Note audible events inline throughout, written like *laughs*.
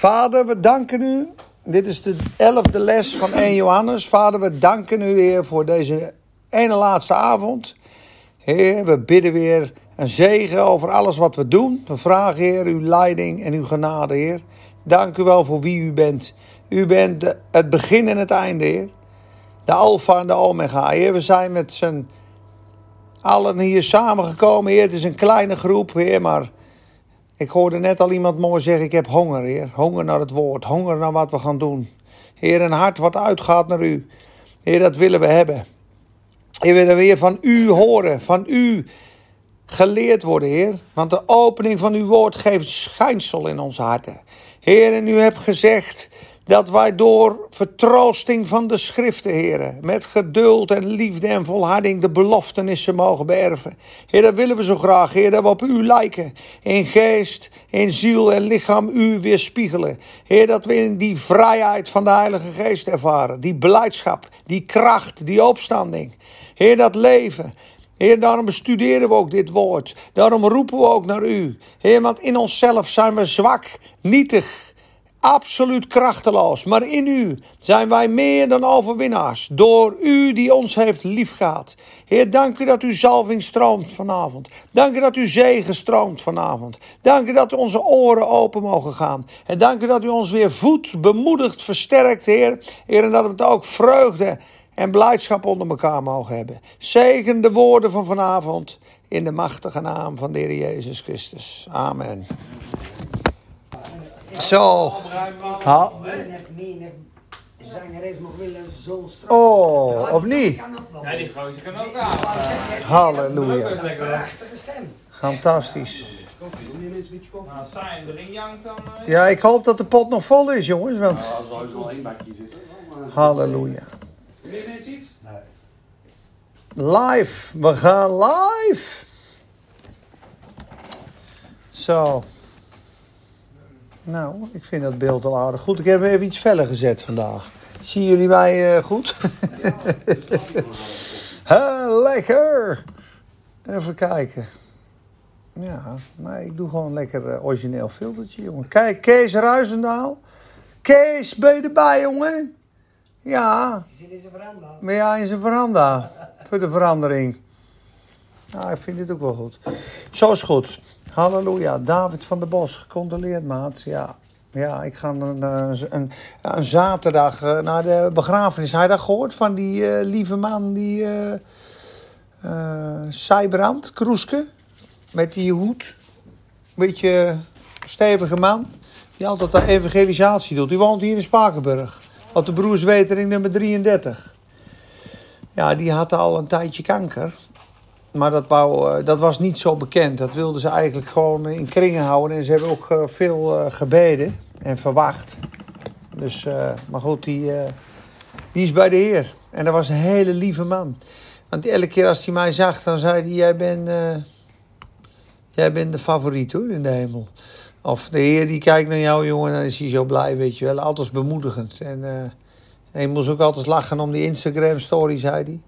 Vader, we danken u. Dit is de elfde les van 1 Johannes. Vader, we danken u weer voor deze ene laatste avond. Heer, we bidden weer een zegen over alles wat we doen. We vragen, Heer, uw leiding en uw genade, Heer. Dank u wel voor wie u bent. U bent het begin en het einde, Heer. De Alpha en de Omega, Heer. We zijn met z'n allen hier samengekomen, Heer. Het is een kleine groep, Heer, maar ik hoorde net al iemand mooi zeggen: Ik heb honger, Heer. Honger naar het woord, honger naar wat we gaan doen. Heer, een hart wat uitgaat naar u. Heer, dat willen we hebben. Heer, we willen weer van u horen, van u geleerd worden, Heer. Want de opening van uw woord geeft schijnsel in onze harten. Heer, en u hebt gezegd dat wij door vertroosting van de schriften, Heer, met geduld en liefde en volharding de beloftenissen mogen beërven. Heer, dat willen we zo graag, Heer, dat we op u lijken. In geest, in ziel en lichaam u weerspiegelen. Heer, dat we in die vrijheid van de Heilige Geest ervaren. Die blijdschap, die kracht, die opstanding. Heer, dat leven. Heer, daarom bestuderen we ook dit woord. Daarom roepen we ook naar u. Heer, want in onszelf zijn we zwak, nietig, absoluut krachteloos. Maar in u zijn wij meer dan overwinnaars. Door u die ons heeft liefgehad. Heer, dank u dat uw zalving stroomt vanavond. Dank u dat uw zegen stroomt vanavond. Dank u dat onze oren open mogen gaan. En dank u dat u ons weer voedt, bemoedigt, versterkt, Heer. Heer, en dat we het ook vreugde en blijdschap onder elkaar mogen hebben. Zegen de woorden van vanavond in de machtige naam van de Heer Jezus Christus. Amen. Zo. Ha. Zangeres mag willen zo strak. Oh, of niet? Ja, die gozer kan ook aan. Halleluja. Prachtige stem. Fantastisch. Nou, als zij erin jankt, dan... eh, Ja, ik hoop dat de pot nog vol is, jongens. Want halleluja. Live. We gaan live. Zo. Nou, ik vind dat beeld al aardig goed. Ik heb hem even iets feller gezet vandaag. Zien jullie mij eh, goed? *laughs* Ha, lekker. Even kijken. Ja, nee, ik doe gewoon lekker eh, origineel filtertje, jongen. Kijk, Kees Ruizendaal. Kees, ben je erbij, jongen? Ja, Je zit in zijn veranda. maar ja, in zijn veranda. *laughs* Voor de verandering. Nou, ik vind dit ook wel goed. Zo is goed. Halleluja. David van der Bos, gecondoleerd, maat. Ja, ja ik ga een, een, een, zaterdag eh, naar de begrafenis. Je dat gehoord van die eh, lieve man, die eh, Seibrand, Kroeske? Met die hoed. Beetje stevige man. Die altijd de evangelisatie doet. Die woont hier in Spakenburg. Op de Broerswetering nummer 33. Ja, die had al een tijdje kanker. Maar dat, wou, eh, dat was niet zo bekend. Dat wilden ze eigenlijk gewoon in kringen houden. En ze hebben ook eh, veel eh, gebeden en verwacht. Dus, maar goed, die, is bij de Heer. En dat was een hele lieve man. Want elke keer als hij mij zag, dan zei hij: Jij bent, jij bent de favoriet hoor in de hemel. Of de Heer die kijkt naar jou, jongen, dan is hij zo blij, weet je wel. Altijd bemoedigend. En hij moest ook altijd lachen om die Instagram-story, zei hij.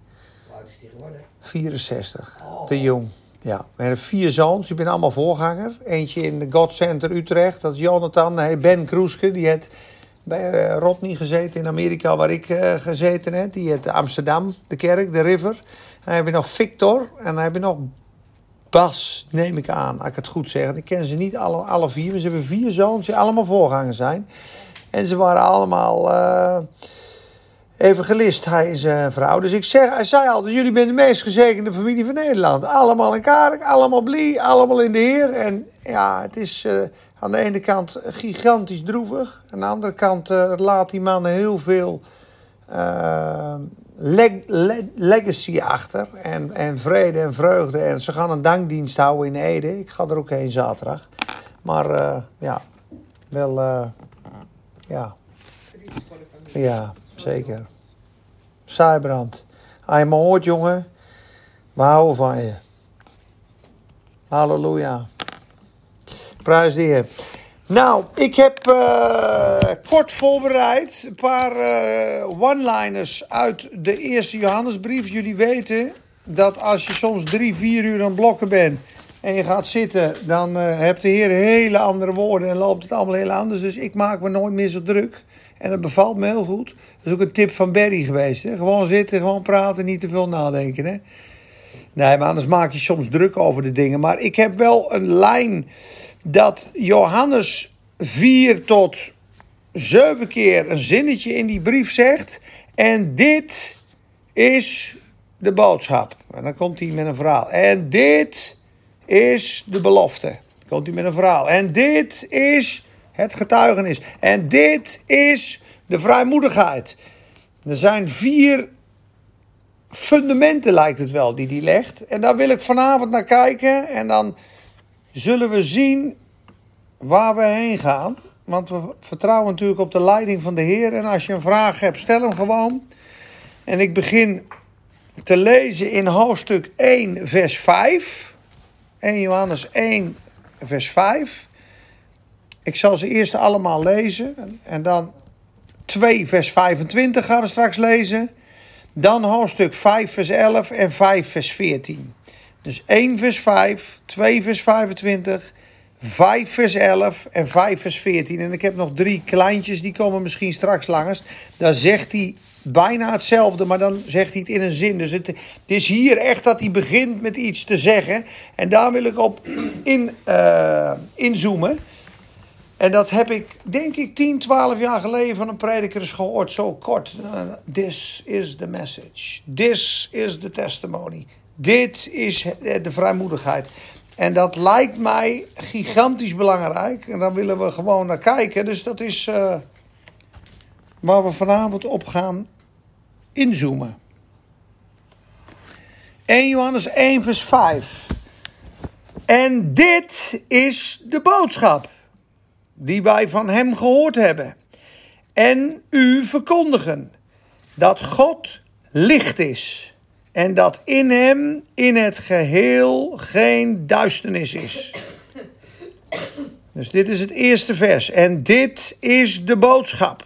Hoe oud is die geworden? 64. Oh. Te jong. Ja, we hebben vier zoons. Die zijn allemaal voorganger. Eentje in de God Center Utrecht. Dat is Jonathan. Hey, ben Kroeske. Die heeft bij eh, Rodney gezeten in Amerika, waar ik eh, gezeten heb. Die heeft Amsterdam, de kerk, de river. Dan heb je nog Victor. En dan heb je nog Bas, neem ik aan, als ik het goed zeg. Ik ken ze niet alle, alle vier. Maar ze hebben vier zoons die allemaal voorganger zijn. En ze waren allemaal... eh, evangelist, hij en zijn vrouw. Dus ik zeg, hij zei altijd, jullie zijn de meest gezegende familie van Nederland. Allemaal in kaart, allemaal blij, allemaal in de Heer. En ja, het is eh, aan de ene kant gigantisch droevig. Aan de andere kant eh, laat die man heel veel eh, leg- le- legacy achter. En, en vrede en vreugde. En ze gaan een dankdienst houden in Ede. Ik ga er ook heen zaterdag. Maar eh, ja, wel, eh, ja. Ja, zeker. Saaibrand. Als je me hoort, jongen, we houden van je. Halleluja. Prijs de Heer. Nou, ik heb eh, kort voorbereid een paar eh, one-liners uit de eerste Johannesbrief. Jullie weten dat als je soms drie, vier uur aan blokken bent, en je gaat zitten, dan uh, hebt de Heer hele andere woorden en loopt het allemaal heel anders. Dus ik maak me nooit meer zo druk. En dat bevalt me heel goed. Dat is ook een tip van Barry geweest. Hè? Gewoon zitten, gewoon praten, niet te veel nadenken. Hè? Nee, maar anders maak je soms druk over de dingen. Maar ik heb wel een lijn dat Johannes 4 tot 7 keer een zinnetje in die brief zegt. En dit is de boodschap. En dan komt hij met een verhaal. En dit is de belofte. Dan komt hij met een verhaal. En dit is het getuigenis. En dit is de vrijmoedigheid. Er zijn vier fundamenten, lijkt het wel, die hij legt. En daar wil ik vanavond naar kijken. En dan zullen we zien waar we heen gaan. Want we vertrouwen natuurlijk op de leiding van de Heer. En als je een vraag hebt, stel hem gewoon. En ik begin te lezen in hoofdstuk 1, vers 5. 1 Johannes 1, vers 5. Ik zal ze eerst allemaal lezen. En dan 2, vers 25 gaan we straks lezen. Dan hoofdstuk 5, vers 11 en 5, vers 14. Dus 1, vers 5, 2, vers 25, 5, vers 11 en 5, vers 14. En ik heb nog drie kleintjes, die komen misschien straks langs. Daar zegt hij bijna hetzelfde, maar dan zegt hij het in een zin. Dus het, is hier echt dat hij begint met iets te zeggen. En daar wil ik op in, uh, inzoomen. En dat heb ik, denk ik, 10, 12 jaar geleden van een prediker gehoord, zo kort. Uh, this is the message. This is the testimony. Dit is de vrijmoedigheid. En dat lijkt mij gigantisch belangrijk. En daar willen we gewoon naar kijken. Dus dat is uh, waar we vanavond op gaan inzoomen. 1 Johannes 1, vers 5. En dit is de boodschap die wij van Hem gehoord hebben. En u verkondigen dat God licht is. En dat in Hem in het geheel geen duisternis is. Dus dit is het eerste vers. En dit is de boodschap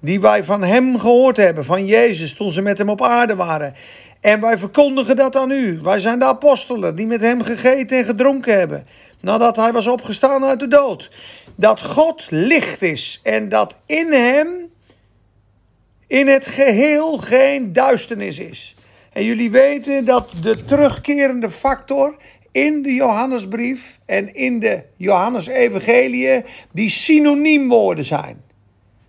die wij van Hem gehoord hebben, van Jezus, toen ze met Hem op aarde waren. En wij verkondigen dat aan u. Wij zijn de apostelen die met Hem gegeten en gedronken hebben, nadat Hij was opgestaan uit de dood. Dat God licht is en dat in Hem in het geheel geen duisternis is. En jullie weten dat de terugkerende factor in de Johannesbrief en in de Johannes-evangelie die synoniemwoorden zijn.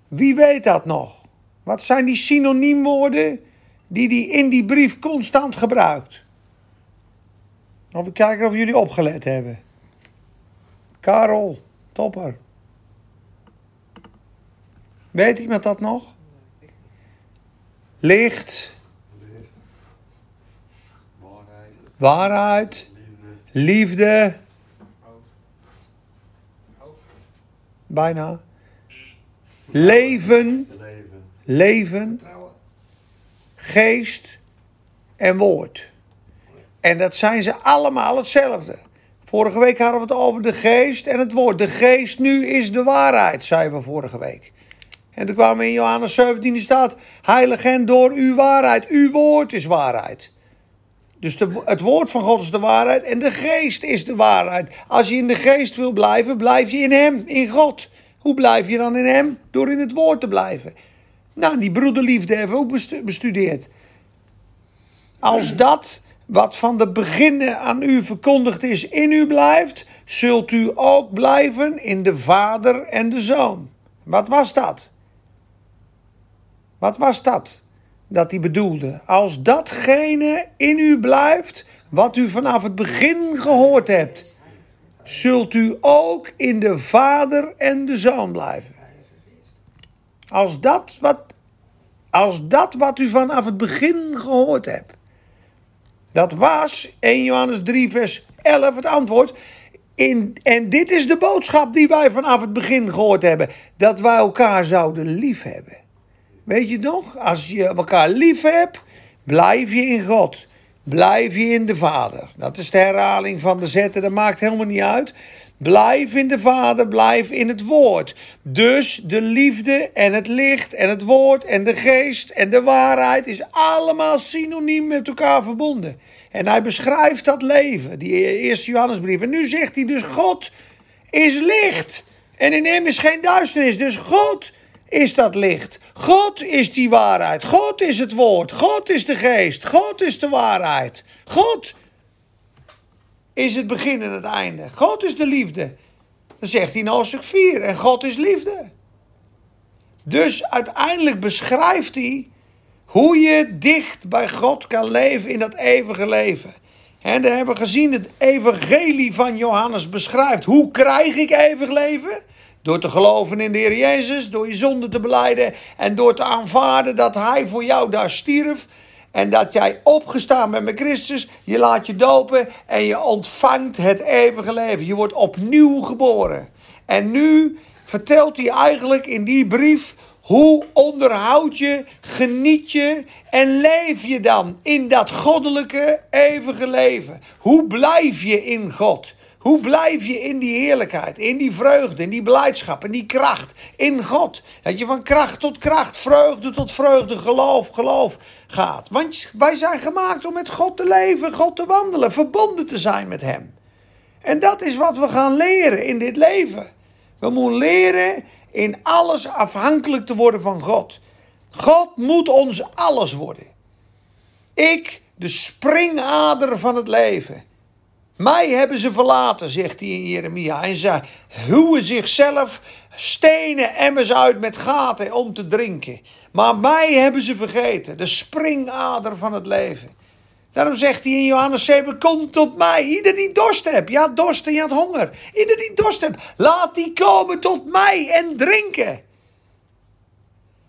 Wie weet dat nog? Wat zijn die synoniemwoorden die hij in die brief constant gebruikt? Of we kijken of jullie opgelet hebben. Karel, topper. Weet iemand dat nog? Licht. Waarheid. Liefde. Bijna. Leven, leven, geest en woord. En dat zijn ze allemaal hetzelfde. Vorige week hadden we het over de geest en het woord. De geest nu is de waarheid, zeiden we vorige week. En toen kwamen we in Johannes 17 staat, heilig door uw waarheid. Uw woord is waarheid. Dus de, het woord van God is de waarheid en de geest is de waarheid. Als je in de geest wil blijven, blijf je in hem, in God. Hoe blijf je dan in hem? Door in het woord te blijven. Nou, die broederliefde hebben we ook bestudeerd. Als dat wat van de beginnen aan u verkondigd is in u blijft, zult u ook blijven in de Vader en de Zoon. Wat was dat? Wat was dat? Dat hij bedoelde. Als datgene in u blijft, wat u vanaf het begin gehoord hebt zult u ook in de Vader en de Zoon blijven. Als dat wat, als dat wat u vanaf het begin gehoord hebt. Dat was 1 Johannes 3, vers 11 het antwoord. In, en dit is de boodschap die wij vanaf het begin gehoord hebben: dat wij elkaar zouden lief hebben. Weet je nog? Als je elkaar lief hebt, blijf je in God Blijf je in de Vader. Dat is de herhaling van de zetten, dat maakt helemaal niet uit. Blijf in de Vader, blijf in het Woord. Dus de liefde en het licht en het Woord en de geest en de waarheid is allemaal synoniem met elkaar verbonden. En hij beschrijft dat leven, die eerste Johannesbrief. En nu zegt hij dus, God is licht. En in hem is geen duisternis. Dus God is dat licht. God is die waarheid. God is het woord. God is de geest. God is de waarheid. God is het begin en het einde. God is de liefde. Dan zegt hij in hoofdstuk 4. En God is liefde. Dus uiteindelijk beschrijft hij hoe je dicht bij God kan leven in dat eeuwige leven. En daar hebben we gezien, het evangelie van Johannes beschrijft. Hoe krijg ik eeuwig leven? Door te geloven in de Heer Jezus, door je zonde te beleiden en door te aanvaarden dat Hij voor jou daar stierf. En dat jij opgestaan bent met Christus, je laat je dopen en je ontvangt het eeuwige leven. Je wordt opnieuw geboren. En nu vertelt hij eigenlijk in die brief hoe onderhoud je, geniet je en leef je dan in dat goddelijke eeuwige leven? Hoe blijf je in God? Hoe blijf je in die heerlijkheid, in die vreugde, in die blijdschap, in die kracht, in God? Dat je van kracht tot kracht, vreugde tot vreugde, geloof, geloof gaat. Want wij zijn gemaakt om met God te leven, God te wandelen, verbonden te zijn met Hem. En dat is wat we gaan leren in dit leven. We moeten leren in alles afhankelijk te worden van God. God moet ons alles worden. Ik, de springader van het leven. Mij hebben ze verlaten, zegt hij in Jeremia. En ze huwen zichzelf stenen emmers uit met gaten om te drinken. Maar mij hebben ze vergeten, de springader van het leven. Daarom zegt hij in Johannes 7, kom tot mij. Ieder die dorst hebt, ja dorst en honger. Ieder die dorst hebt, laat die komen tot mij en drinken.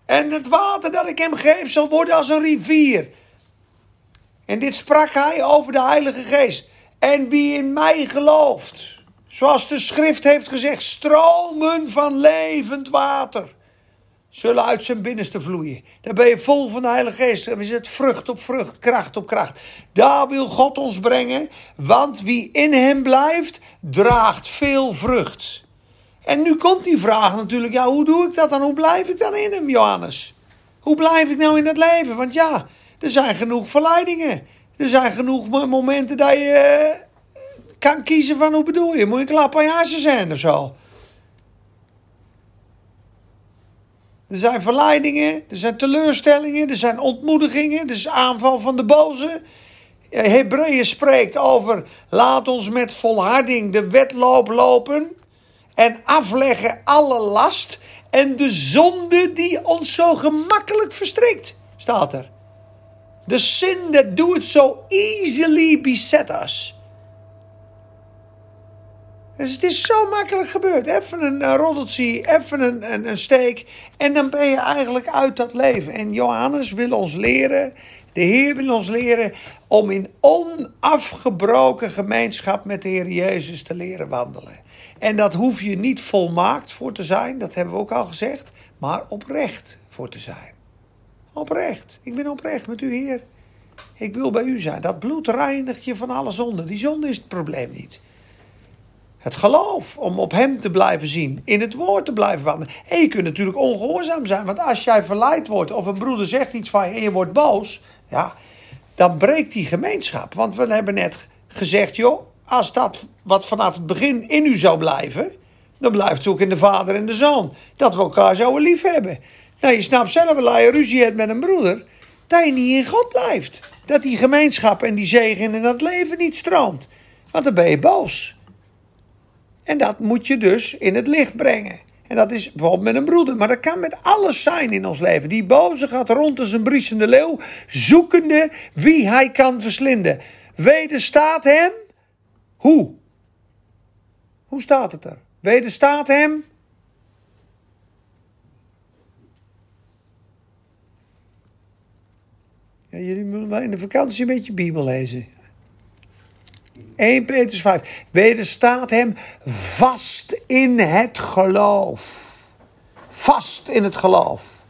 En het water dat ik hem geef zal worden als een rivier. En dit sprak hij over de Heilige Geest. En wie in mij gelooft, zoals de schrift heeft gezegd, stromen van levend water zullen uit zijn binnenste vloeien. Dan ben je vol van de Heilige Geest. Dan is het vrucht op vrucht, kracht op kracht. Daar wil God ons brengen, want wie in hem blijft, draagt veel vrucht. En nu komt die vraag natuurlijk, ja, hoe doe ik dat dan? Hoe blijf ik dan in hem, Johannes? Hoe blijf ik nou in dat leven? Want ja, er zijn genoeg verleidingen. Er zijn genoeg momenten dat je eh, kan kiezen van hoe bedoel je? Moet je klap aan je zijn of zo? Er zijn verleidingen, er zijn teleurstellingen, er zijn ontmoedigingen, er is aanval van de boze. Hebreeën spreekt over laat ons met volharding de wedloop lopen en afleggen alle last en de zonde die ons zo gemakkelijk verstrikt, staat er. The sin that do it so easily beset us. Dus het is zo makkelijk gebeurd. Even een, roddeltje, even een, een, een steek. En dan ben je eigenlijk uit dat leven. En Johannes wil ons leren, de Heer wil ons leren om in onafgebroken gemeenschap met de Heer Jezus te leren wandelen. En dat hoef je niet volmaakt voor te zijn, dat hebben we ook al gezegd, maar oprecht voor te zijn. Oprecht. Ik ben oprecht met u, Heer. Ik wil bij u zijn. Dat bloed reinigt je van alle zonde. Die zonde is het probleem niet. Het geloof om op hem te blijven zien, in het woord te blijven wandelen. En je kunt natuurlijk ongehoorzaam zijn, want als jij verleid wordt of een broeder zegt iets van je en je wordt boos, ja, dan breekt die gemeenschap. Want we hebben net gezegd, joh, als dat wat vanaf het begin in u zou blijven, dan blijft het ook in de vader en de zoon. Dat we elkaar zouden lief hebben. Nou, je snapt zelf, als je ruzie hebt met een broeder, dat je niet in God blijft. Dat die gemeenschap en die zegen in dat leven niet stroomt. Want dan ben je boos. En dat moet je dus in het licht brengen. En dat is bijvoorbeeld met een broeder. Maar dat kan met alles zijn in ons leven. Die boze gaat rond als een briesende leeuw, zoekende wie hij kan verslinden. Wederstaat hem. Hoe? Hoe staat het er? Wederstaat hem. Jullie moeten wel in de vakantie een beetje Bijbel lezen. 1 Petrus 5. Wederstaat hem vast in het geloof. Vast in het geloof.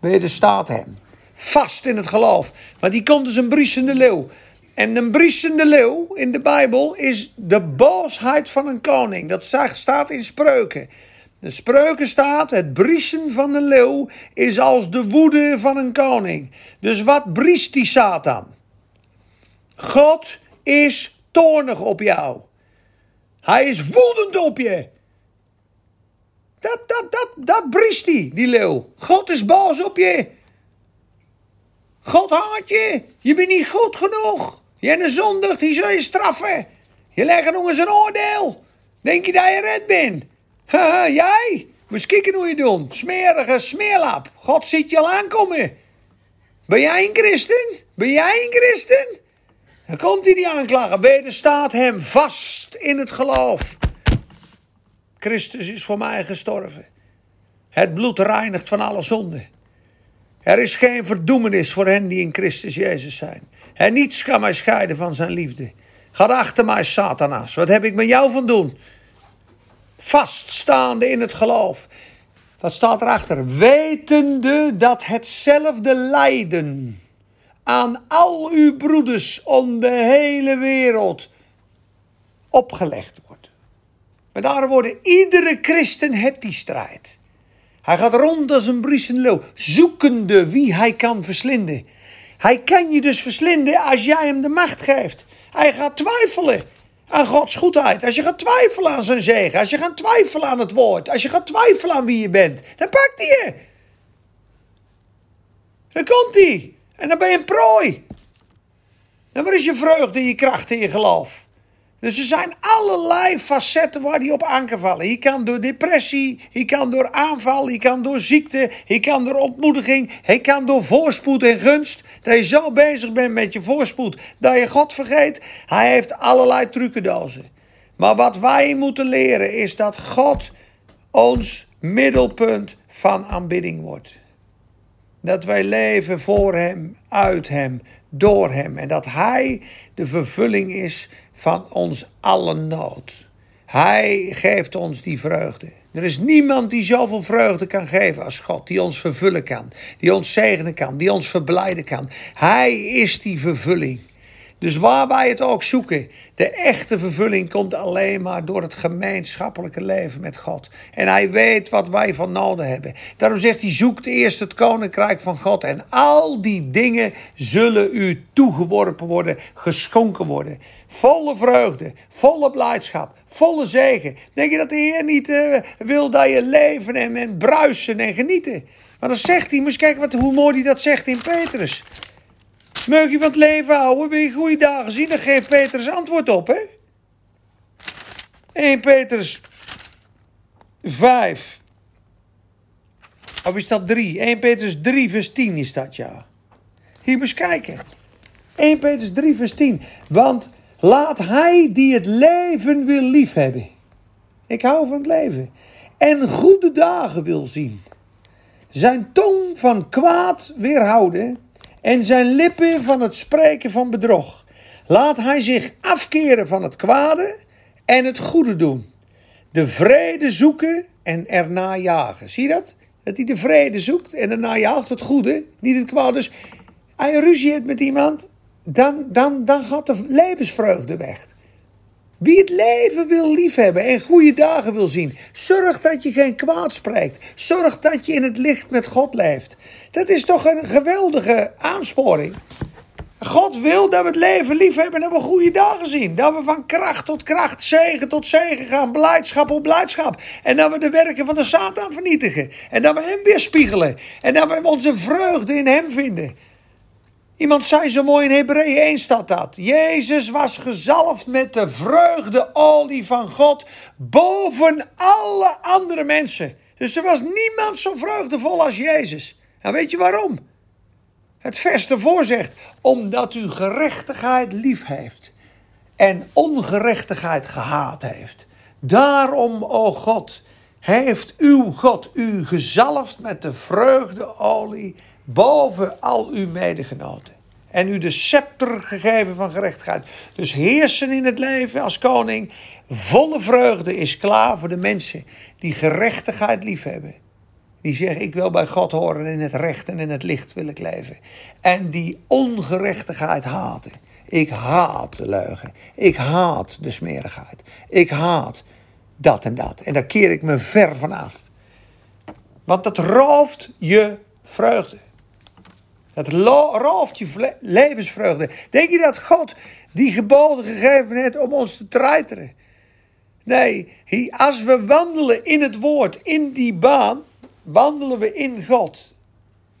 Wederstaat hem. Vast in het geloof. Maar die komt dus een briesende leeuw. En een briesende leeuw in de Bijbel is de boosheid van een koning. Dat staat in spreuken. De spreuken staat: het briesen van een leeuw is als de woede van een koning. Dus wat briest die Satan? God is toornig op jou. Hij is woedend op je. Dat, dat, dat, dat briest hij, die leeuw. God is boos op je. God haat je. Je bent niet goed genoeg. Je bent een zondig, die zul je straffen. Je legt nog eens een oordeel. Denk je dat je red bent? Jij? We kijken hoe je doet. Smerige smeerlap. God ziet je al aankomen. Ben jij een christen? Ben jij een christen? Dan komt hij die aanklagen. Wederstaat hem vast in het geloof. Christus is voor mij gestorven. Het bloed reinigt van alle zonde. Er is geen verdoemenis voor hen die in Christus Jezus zijn. En niets kan mij scheiden van zijn liefde. Ga achter mij, Satanas. Wat heb ik met jou van doen? Vaststaande in het geloof. Wat staat erachter? Wetende dat hetzelfde lijden aan al uw broeders om de hele wereld opgelegd wordt. Met andere woorden, iedere christen heeft die strijd. Hij gaat rond als een briesende leeuw, zoekende wie hij kan verslinden. Hij kan je dus verslinden als jij hem de macht geeft. Hij gaat twijfelen aan Gods goedheid. Als je gaat twijfelen aan zijn zegen. Als je gaat twijfelen aan het woord. Als je gaat twijfelen aan wie je bent. Dan pakt hij je. Dan komt hij. En dan ben je een prooi. En waar is je vreugde, je kracht en je geloof? Dus er zijn allerlei facetten waar die op aan kan vallen. Je kan door depressie, je kan door aanval, je kan door ziekte, je kan door ontmoediging, je kan door voorspoed en gunst. Dat je zo bezig bent met je voorspoed dat je God vergeet. Hij heeft allerlei trucendozen. Maar wat wij moeten leren is dat God ons middelpunt van aanbidding wordt. Dat wij leven voor Hem, uit Hem, door Hem. En dat Hij de vervulling is van ons allen nood. Hij geeft ons die vreugde. Er is niemand die zoveel vreugde kan geven als God, die ons vervullen kan, die ons zegenen kan, die ons verblijden kan. Hij is die vervulling. Dus waar wij het ook zoeken, de echte vervulling komt alleen maar door het gemeenschappelijke leven met God. En hij weet wat wij van nodig hebben. Daarom zegt hij: zoekt eerst het koninkrijk van God. En al die dingen zullen u toegeworpen worden, geschonken worden. Volle vreugde, volle blijdschap, volle zegen. Denk je dat de Heer niet uh, wil dat je leven en, en bruisen en genieten? Maar dan zegt hij, moet je kijken wat, hoe mooi hij dat zegt in Petrus. Meug je van het leven houden, wil je goede dagen zien? Dan geeft Petrus antwoord op, hè? 1 Petrus 5. Of is dat 3? 1 Petrus 3 vers 10 is dat, ja. Hier moet je kijken. 1 Petrus 3 vers 10. Want laat hij die het leven wil liefhebben. Ik hou van het leven. En goede dagen wil zien. Zijn tong van kwaad weerhouden en zijn lippen van het spreken van bedrog. Laat hij zich afkeren van het kwade en het goede doen. De vrede zoeken en erna jagen. Zie je dat? Dat hij de vrede zoekt en erna jaagt het goede, niet het kwade. Dus je ruzie hebt met iemand, dan, dan, dan gaat de levensvreugde weg. Wie het leven wil liefhebben en goede dagen wil zien, zorg dat je geen kwaad spreekt. Zorg dat je in het licht met God leeft. Dat is toch een geweldige aansporing. God wil dat we het leven lief hebben en dat we goede dagen zien. Dat we van kracht tot kracht, zegen tot zegen gaan, blijdschap op blijdschap. En dat we de werken van de Satan vernietigen. En dat we hem weerspiegelen. En dat we onze vreugde in hem vinden. Iemand zei zo mooi in Hebreeën 1 staat dat. Jezus was gezalfd met de vreugdeolie van God boven alle andere mensen. Dus er was niemand zo vreugdevol als Jezus. En weet je waarom? Het vers ervoor zegt, omdat u gerechtigheid lief heeft en ongerechtigheid gehaat heeft. Daarom, o God, heeft uw God u gezalfd met de vreugdeolie boven al uw medegenoten. En u de scepter gegeven van gerechtigheid. Dus heersen in het leven als koning, volle vreugde is klaar voor de mensen die gerechtigheid lief hebben. Die zeggen, ik wil bij God horen in het recht en in het licht wil ik leven. En die ongerechtigheid haten. Ik haat de leugen. Ik haat de smerigheid. Ik haat dat en dat. En daar keer ik me ver van af. Want dat rooft je vreugde. Dat rooft je levensvreugde. Denk je dat God die geboden gegeven heeft om ons te treiteren? Nee, als we wandelen in het woord, in die baan, wandelen we in God.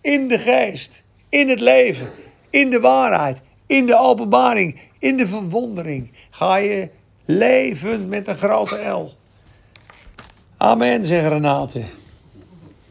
In de geest, in het leven, in de waarheid, in de openbaring, in de verwondering. Ga je leven met een grote L. Amen, zegt Renate.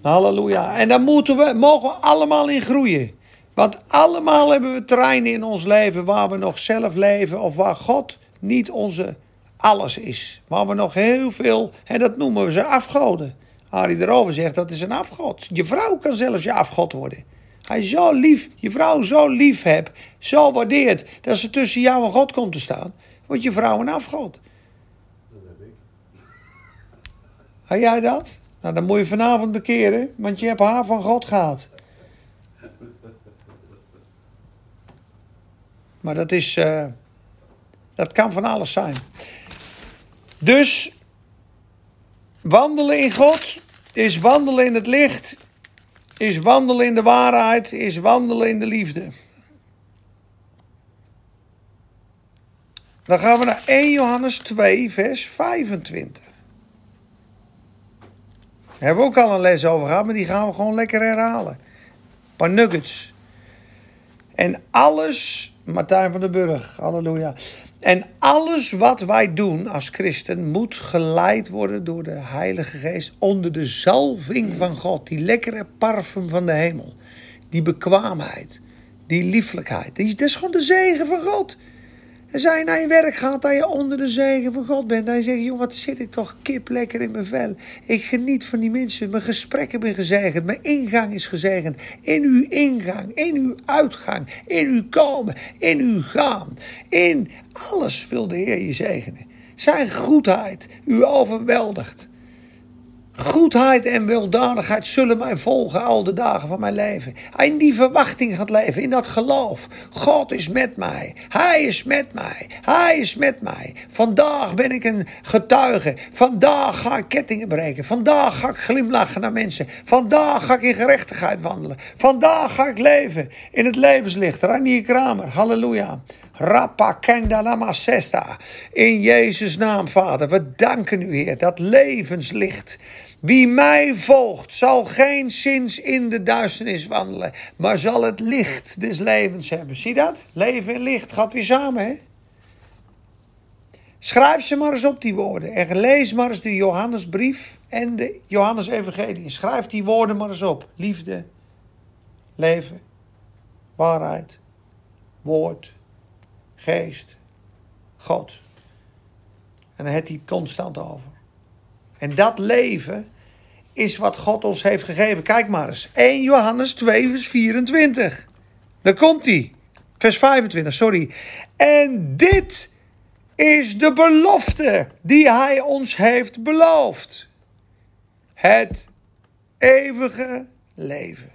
Halleluja. En daar moeten we, mogen we allemaal in groeien. Want allemaal hebben we terreinen in ons leven waar we nog zelf leven of waar God niet onze alles is. Waar we nog heel veel, en dat noemen we ze afgoden. Arie erover zegt dat is een afgod. Je vrouw kan zelfs je afgod worden. Hij zo lief, je vrouw zo lief hebt, zo waardeert, dat ze tussen jou en God komt te staan. Wordt je vrouw een afgod. Dat heb ik. Heb jij dat? Nou, dan moet je vanavond bekeren, want je hebt haar van God gehad. Maar dat is, eh, dat kan van alles zijn. Dus, wandelen in God is wandelen in het licht, is wandelen in de waarheid, is wandelen in de liefde. Dan gaan we naar 1 Johannes 2, vers 25. Daar hebben we ook al een les over gehad, maar die gaan we gewoon lekker herhalen. Een paar nuggets. En alles, Martijn van den Burg, halleluja. En alles wat wij doen als christen moet geleid worden door de Heilige Geest onder de zalving van God. Die lekkere parfum van de hemel. Die bekwaamheid, die lieflijkheid. Dat is gewoon de zegen van God. Als je naar je werk gaat, dat je onder de zegen van God bent. Dan je zegt, joh, wat zit ik toch kip lekker in mijn vel. Ik geniet van die mensen. Mijn gesprekken ben gezegend. Mijn ingang is gezegend. In uw ingang, in uw uitgang, in uw komen, in uw gaan. In alles wil de Heer je zegenen. Zijn goedheid u overweldigt. Goedheid en weldadigheid zullen mij volgen al de dagen van mijn leven. In die verwachting gaat leven, in dat geloof. God is met mij. Hij is met mij. Hij is met mij. Vandaag ben ik een getuige. Vandaag ga ik kettingen breken. Vandaag ga ik glimlachen naar mensen. Vandaag ga ik in gerechtigheid wandelen. Vandaag ga ik leven in het levenslicht. Ranier Kramer, halleluja. Rappa kenda lama sesta. In Jezus' naam, Vader. We danken u, Heer, dat levenslicht. Wie mij volgt, zal geen zins in de duisternis wandelen, maar zal het licht des levens hebben. Zie dat? Leven en licht gaat weer samen, hè? Schrijf ze maar eens op, die woorden. En lees maar eens de Johannesbrief en de Johannes-evangelie. Schrijf die woorden maar eens op. Liefde, leven, waarheid, woord, geest, God. En dan heeft hij constant over. En dat leven is wat God ons heeft gegeven. Kijk maar eens. 1 Johannes 2, vers 24. Daar komt hij. Vers 25, sorry. En dit is de belofte die hij ons heeft beloofd. Het eeuwige leven.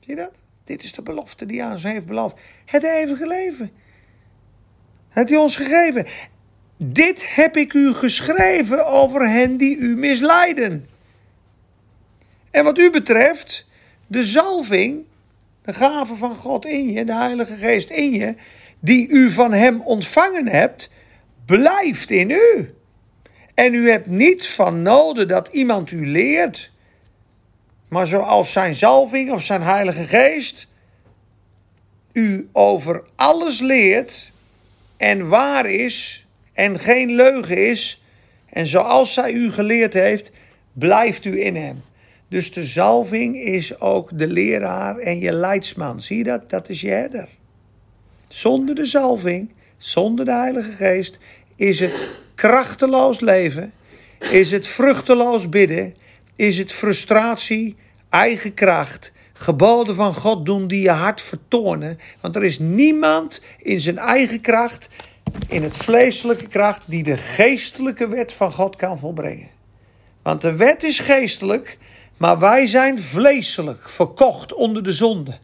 Zie je dat? Dit is de belofte die hij ons heeft beloofd. Het eeuwige leven. Het hij ons gegeven. Dit heb ik u geschreven over hen die u misleiden. En wat u betreft, de zalving, de gave van God in je, de Heilige Geest in je, die u van hem ontvangen hebt, blijft in u. En u hebt niet van noden dat iemand u leert, maar zoals zijn zalving of zijn Heilige Geest u over alles leert en waar is en geen leugen is, en zoals zij u geleerd heeft, blijft u in hem. Dus de zalving is ook de leraar en je leidsman. Zie je dat? Dat is je herder. Zonder de zalving, zonder de Heilige Geest, is het krachteloos leven, is het vruchteloos bidden, is het frustratie, eigen kracht, geboden van God doen die je hart vertonen. Want er is niemand in zijn eigen kracht, in het vleeselijke kracht, die de geestelijke wet van God kan volbrengen. Want de wet is geestelijk, maar wij zijn vleeselijk, verkocht onder de zonde.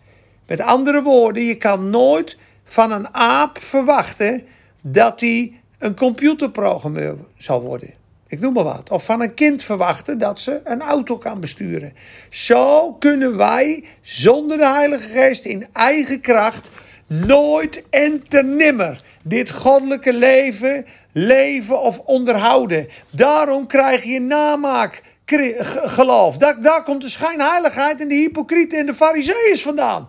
Met andere woorden, je kan nooit van een aap verwachten dat hij een computerprogrammeur zal worden. Ik noem maar wat. Of van een kind verwachten dat ze een auto kan besturen. Zo kunnen wij zonder de Heilige Geest in eigen kracht nooit en te nimmer dit goddelijke leven leven of onderhouden. Daarom krijg je namaak geloof. Daar, daar komt de schijnheiligheid en de hypocrieten en de fariseeërs vandaan.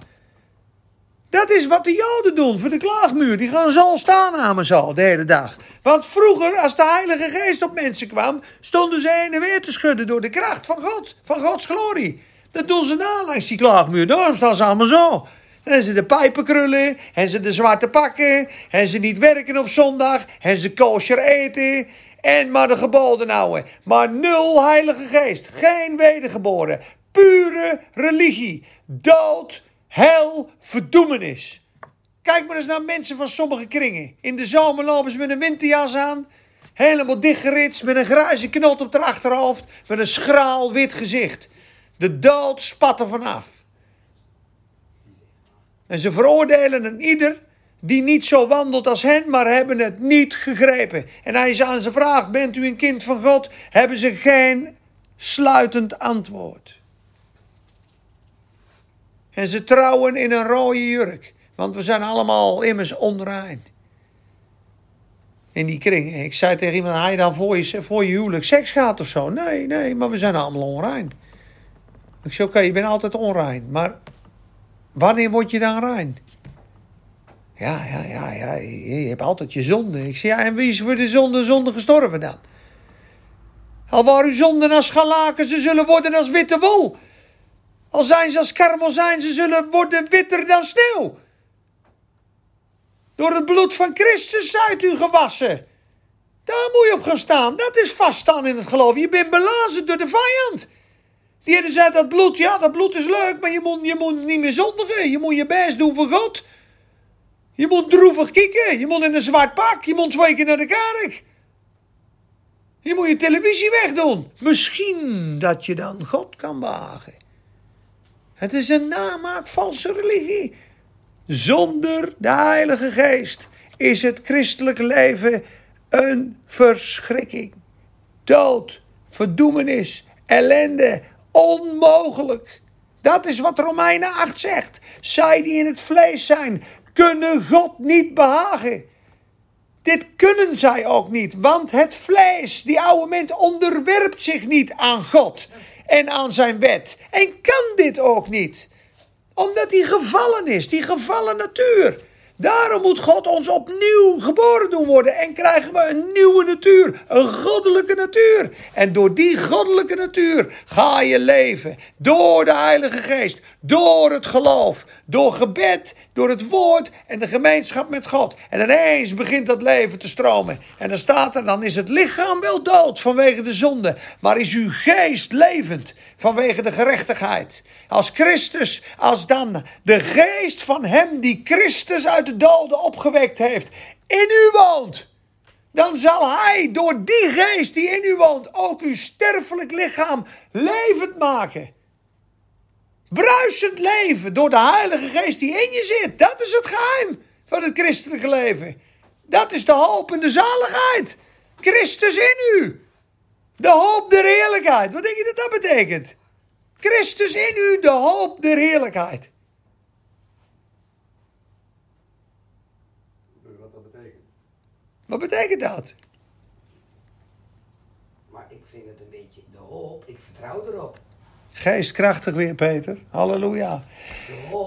Dat is wat de Joden doen voor de klaagmuur. Die gaan zo staan aan zo de hele dag. Want vroeger, als de Heilige Geest op mensen kwam, stonden ze heen en weer te schudden door de kracht van God, van Gods glorie. Dat doen ze na langs die klaagmuur. Daarom staan ze allemaal zo. En ze de pijpen krullen, en ze de zwarte pakken, en ze niet werken op zondag, en ze kosher eten, en maar de geboden houden. Maar nul Heilige Geest, geen wedergeboren, pure religie, dood, hel, verdoemenis. Kijk maar eens naar mensen van sommige kringen. In de zomer lopen ze met een winterjas aan. Helemaal dichtgeritst, met een grijze knot op haar achterhoofd. Met een schraal wit gezicht. De dood spat er vanaf. En ze veroordelen een ieder die niet zo wandelt als hen, maar hebben het niet gegrepen. En hij is aan ze vraagt, bent u een kind van God? Hebben ze geen sluitend antwoord. En ze trouwen in een rode jurk. Want we zijn allemaal immers onrein. In die kringen. Ik zei tegen iemand, hij dan voor je, voor je huwelijk seks gaat of zo? Nee, nee, maar we zijn allemaal onrein. Ik zei, oké, je bent altijd onrein. Maar wanneer word je dan rein? Ja, ja, ja, ja, je, hebt altijd je zonde. Ik zei, ja, en wie is voor de zonde, zonde gestorven dan? Al waar uw zonden als schalaken, ze zullen worden als witte wol. Al zijn ze als karmozijn, ze zullen worden witter dan sneeuw. Door het bloed van Christus zijt u gewassen. Daar moet je op gaan staan. Dat is vaststaan in het geloof. Je bent belazerd door de vijand. Die hadden zei dat bloed, ja, dat bloed is leuk, maar je moet, je moet niet meer zondigen. Je moet je best doen voor God. Je moet droevig kieken. Je moet in een zwart pak. Je moet twee keer naar de kerk. Je moet je televisie wegdoen. Misschien dat je dan God kan wagen. Het is een namaak valse religie. Zonder de Heilige Geest is het christelijk leven een verschrikking. Dood, verdoemenis, ellende, onmogelijk. Dat is wat Romeinen 8 zegt. Zij die in het vlees zijn, kunnen God niet behagen. Dit kunnen zij ook niet, want het vlees, die oude mens, onderwerpt zich niet aan God en aan zijn wet. En kan dit ook niet, omdat hij gevallen is, die gevallen natuur. Daarom moet God ons opnieuw geboren doen worden en krijgen we een nieuwe natuur, een goddelijke natuur. En door die goddelijke natuur ga je leven, door de Heilige Geest, door het geloof, door gebed, door het woord en de gemeenschap met God. En ineens begint dat leven te stromen. En dan staat er, dan is het lichaam wel dood vanwege de zonde, maar is uw geest levend vanwege de gerechtigheid. Als Christus, als dan de geest van hem die Christus uit de doden opgewekt heeft, in u woont. Dan zal hij door die geest die in u woont ook uw sterfelijk lichaam levend maken. Bruisend leven door de Heilige Geest die in je zit. Dat is het geheim van het christelijke leven. Dat is de hoop en de zaligheid. Christus in u. De hoop der heerlijkheid. Wat denk je dat dat betekent? Christus in u, de hoop der heerlijkheid. Wat dat betekent. Wat betekent dat? Maar ik vind het een beetje de hoop. Ik vertrouw erop. Geestkrachtig weer, Peter. Halleluja.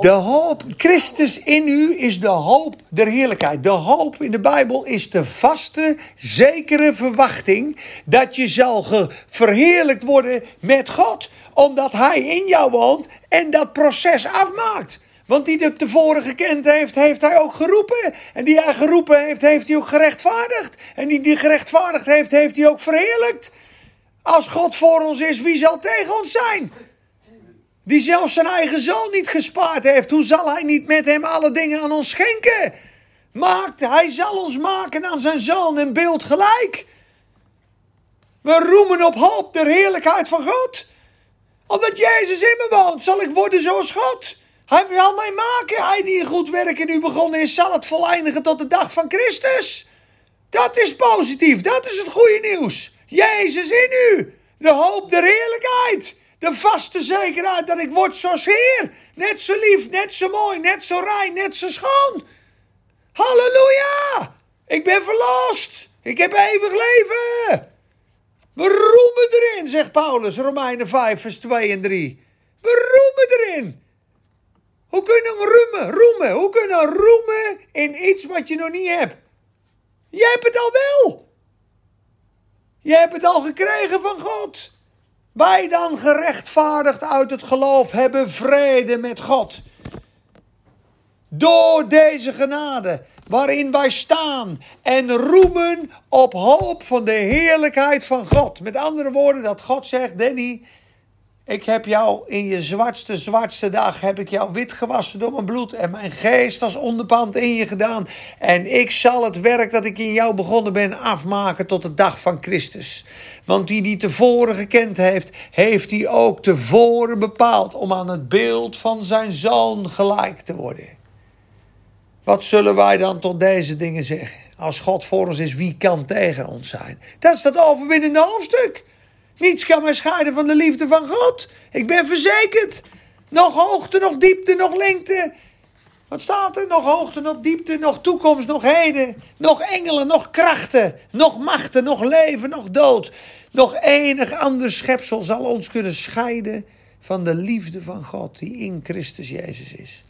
De hoop. De Christus in u is de hoop der heerlijkheid. De hoop in de Bijbel is de vaste, zekere verwachting dat je zal verheerlijkt worden met God, omdat Hij in jou woont en dat proces afmaakt. Want die het tevoren gekend heeft, heeft hij ook geroepen. En die hij geroepen heeft, heeft hij ook gerechtvaardigd. En die die gerechtvaardigd heeft, heeft hij ook verheerlijkt. Als God voor ons is, wie zal tegen ons zijn? Die zelfs zijn eigen zoon niet gespaard heeft, hoe zal hij niet met hem alle dingen aan ons schenken? Maakt, hij zal ons maken aan zijn zoon en beeld gelijk. We roemen op hoop der heerlijkheid van God. Omdat Jezus in me woont, zal ik worden zoals God. Hij wil mij maken. Hij die een goed werk in u begonnen is, zal het voleindigen tot de dag van Christus. Dat is positief. Dat is het goede nieuws. Jezus in u. De hoop der heerlijkheid. De vaste zekerheid dat ik word zoals Heer. Net zo lief, net zo mooi, net zo rein, net zo schoon. Halleluja! Ik ben verlost. Ik heb eeuwig leven. We roemen erin, zegt Paulus, Romeinen 5, vers 2 en 3. We roemen erin. Hoe kun je nou roemen? Roemen. Hoe kun je nou roemen in iets wat je nog niet hebt? Je hebt het al wel. Je hebt het al gekregen van God. Wij dan gerechtvaardigd uit het geloof hebben vrede met God. Door deze genade waarin wij staan en roemen op hoop van de heerlijkheid van God. Met andere woorden, dat God zegt, Danny, ik heb jou in je zwartste, zwartste dag, heb ik jou wit gewassen door mijn bloed en mijn geest als onderpand in je gedaan. En ik zal het werk dat ik in jou begonnen ben afmaken tot de dag van Christus. Want die die tevoren gekend heeft, heeft hij ook tevoren bepaald om aan het beeld van zijn zoon gelijk te worden. Wat zullen wij dan tot deze dingen zeggen? Als God voor ons is, wie kan tegen ons zijn? Dat is dat overwinnende hoofdstuk. Niets kan mij scheiden van de liefde van God. Ik ben verzekerd. Nog hoogte, nog diepte, nog lengte. Wat staat er? Nog hoogte, nog diepte, nog toekomst, nog heden. Nog engelen, nog krachten, nog machten, nog leven, nog dood. Nog enig ander schepsel zal ons kunnen scheiden van de liefde van God die in Christus Jezus is.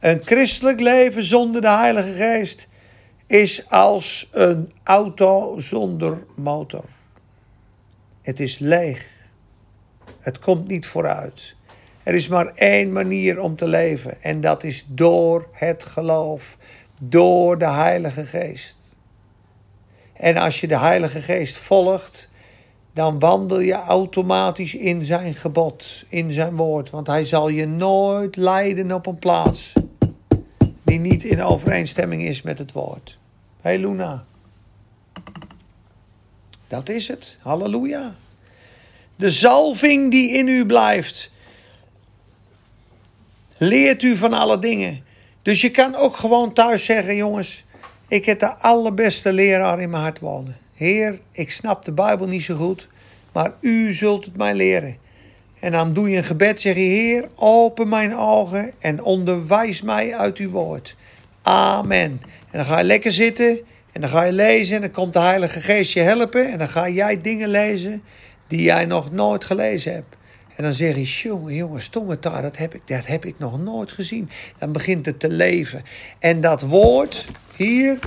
Een christelijk leven zonder de Heilige Geest is als een auto zonder motor. Het is leeg. Het komt niet vooruit. Er is maar één manier om te leven en dat is door het geloof, door de Heilige Geest. En als je de Heilige Geest volgt, dan wandel je automatisch in zijn gebod, in zijn woord. Want hij zal je nooit leiden op een plaats die niet in overeenstemming is met het woord. Hey Luna. Dat is het. Halleluja. De zalving die in u blijft. Leert u van alle dingen. Dus je kan ook gewoon thuis zeggen, jongens, ik heb de allerbeste leraar in mijn hart wonen. Heer, ik snap de Bijbel niet zo goed, maar u zult het mij leren. En dan doe je een gebed, zeg je, Heer, open mijn ogen en onderwijs mij uit uw woord. Amen. En dan ga je lekker zitten en dan ga je lezen en dan komt de Heilige Geest je helpen en dan ga jij dingen lezen die jij nog nooit gelezen hebt. En dan zeg je, jongen, jongen, stomme taal, dat heb, ik, dat heb ik nog nooit gezien. Dan begint het te leven. En dat woord hier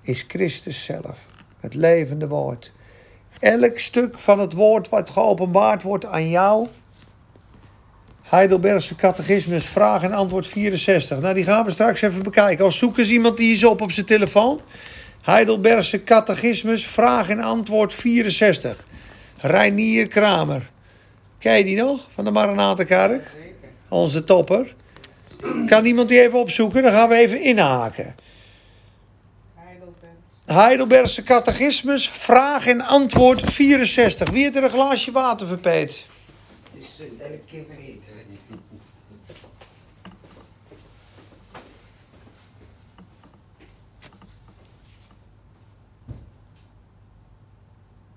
is Christus zelf. Het levende woord. Elk stuk van het woord wat geopenbaard wordt aan jou. Heidelbergse catechismus, vraag en antwoord 64. Nou, die gaan we straks even bekijken. Als zoek eens iemand die is op op zijn telefoon. Heidelbergse catechismus, vraag en antwoord 64. Reinier Kramer. Ken je die nog? Van de Maranatenkerk? Onze topper. Kan iemand die even opzoeken? Dan gaan we even inhaken. Heidelbergse catechismus, vraag en antwoord 64. Wie heeft er een glaasje water verpeet? Het is uh, elke keer vergeten. het.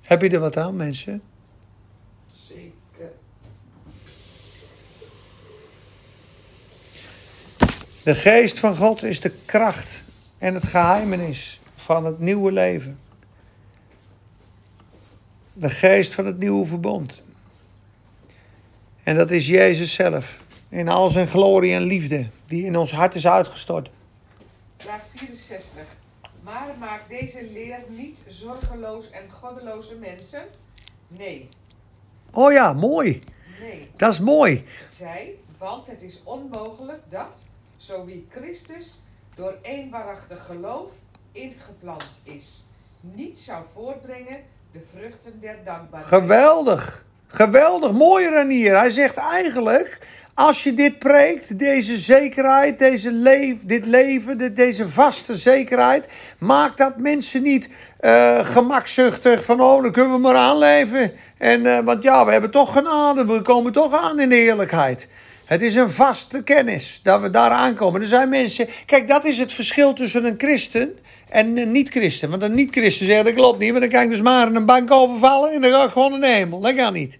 Heb je er wat aan, mensen? Zeker. De geest van God is de kracht en het geheimenis van het nieuwe leven. De geest van het nieuwe verbond. En dat is Jezus zelf. In al zijn glorie en liefde die in ons hart is uitgestort. Vraag 64. Maar maakt deze leer niet zorgeloos en goddeloze mensen? Nee, Oh ja, mooi. nee. Dat is mooi. Zij, want het is onmogelijk dat, zo wie Christus door één waarachtig geloof ingeplant is, niet zou voortbrengen de vruchten der dankbaarheid. Geweldig. Geweldig. Mooi Ranier. Hij zegt eigenlijk, als je dit preekt, deze zekerheid, deze leef, dit leven, dit- deze vaste zekerheid, maakt dat mensen niet eh, gemakzuchtig van, oh, dan kunnen we maar aanleven. En, eh, want ja, we hebben toch genade, we komen toch aan in de heerlijkheid. Het is een vaste kennis dat we daar aankomen. Er zijn mensen, kijk, dat is het verschil tussen een christen En een niet-christen. Want een niet-christen zegt dat klopt niet. Want dan kan ik dus maar een bank overvallen en dan ga ik gewoon in de hemel. Dat kan niet.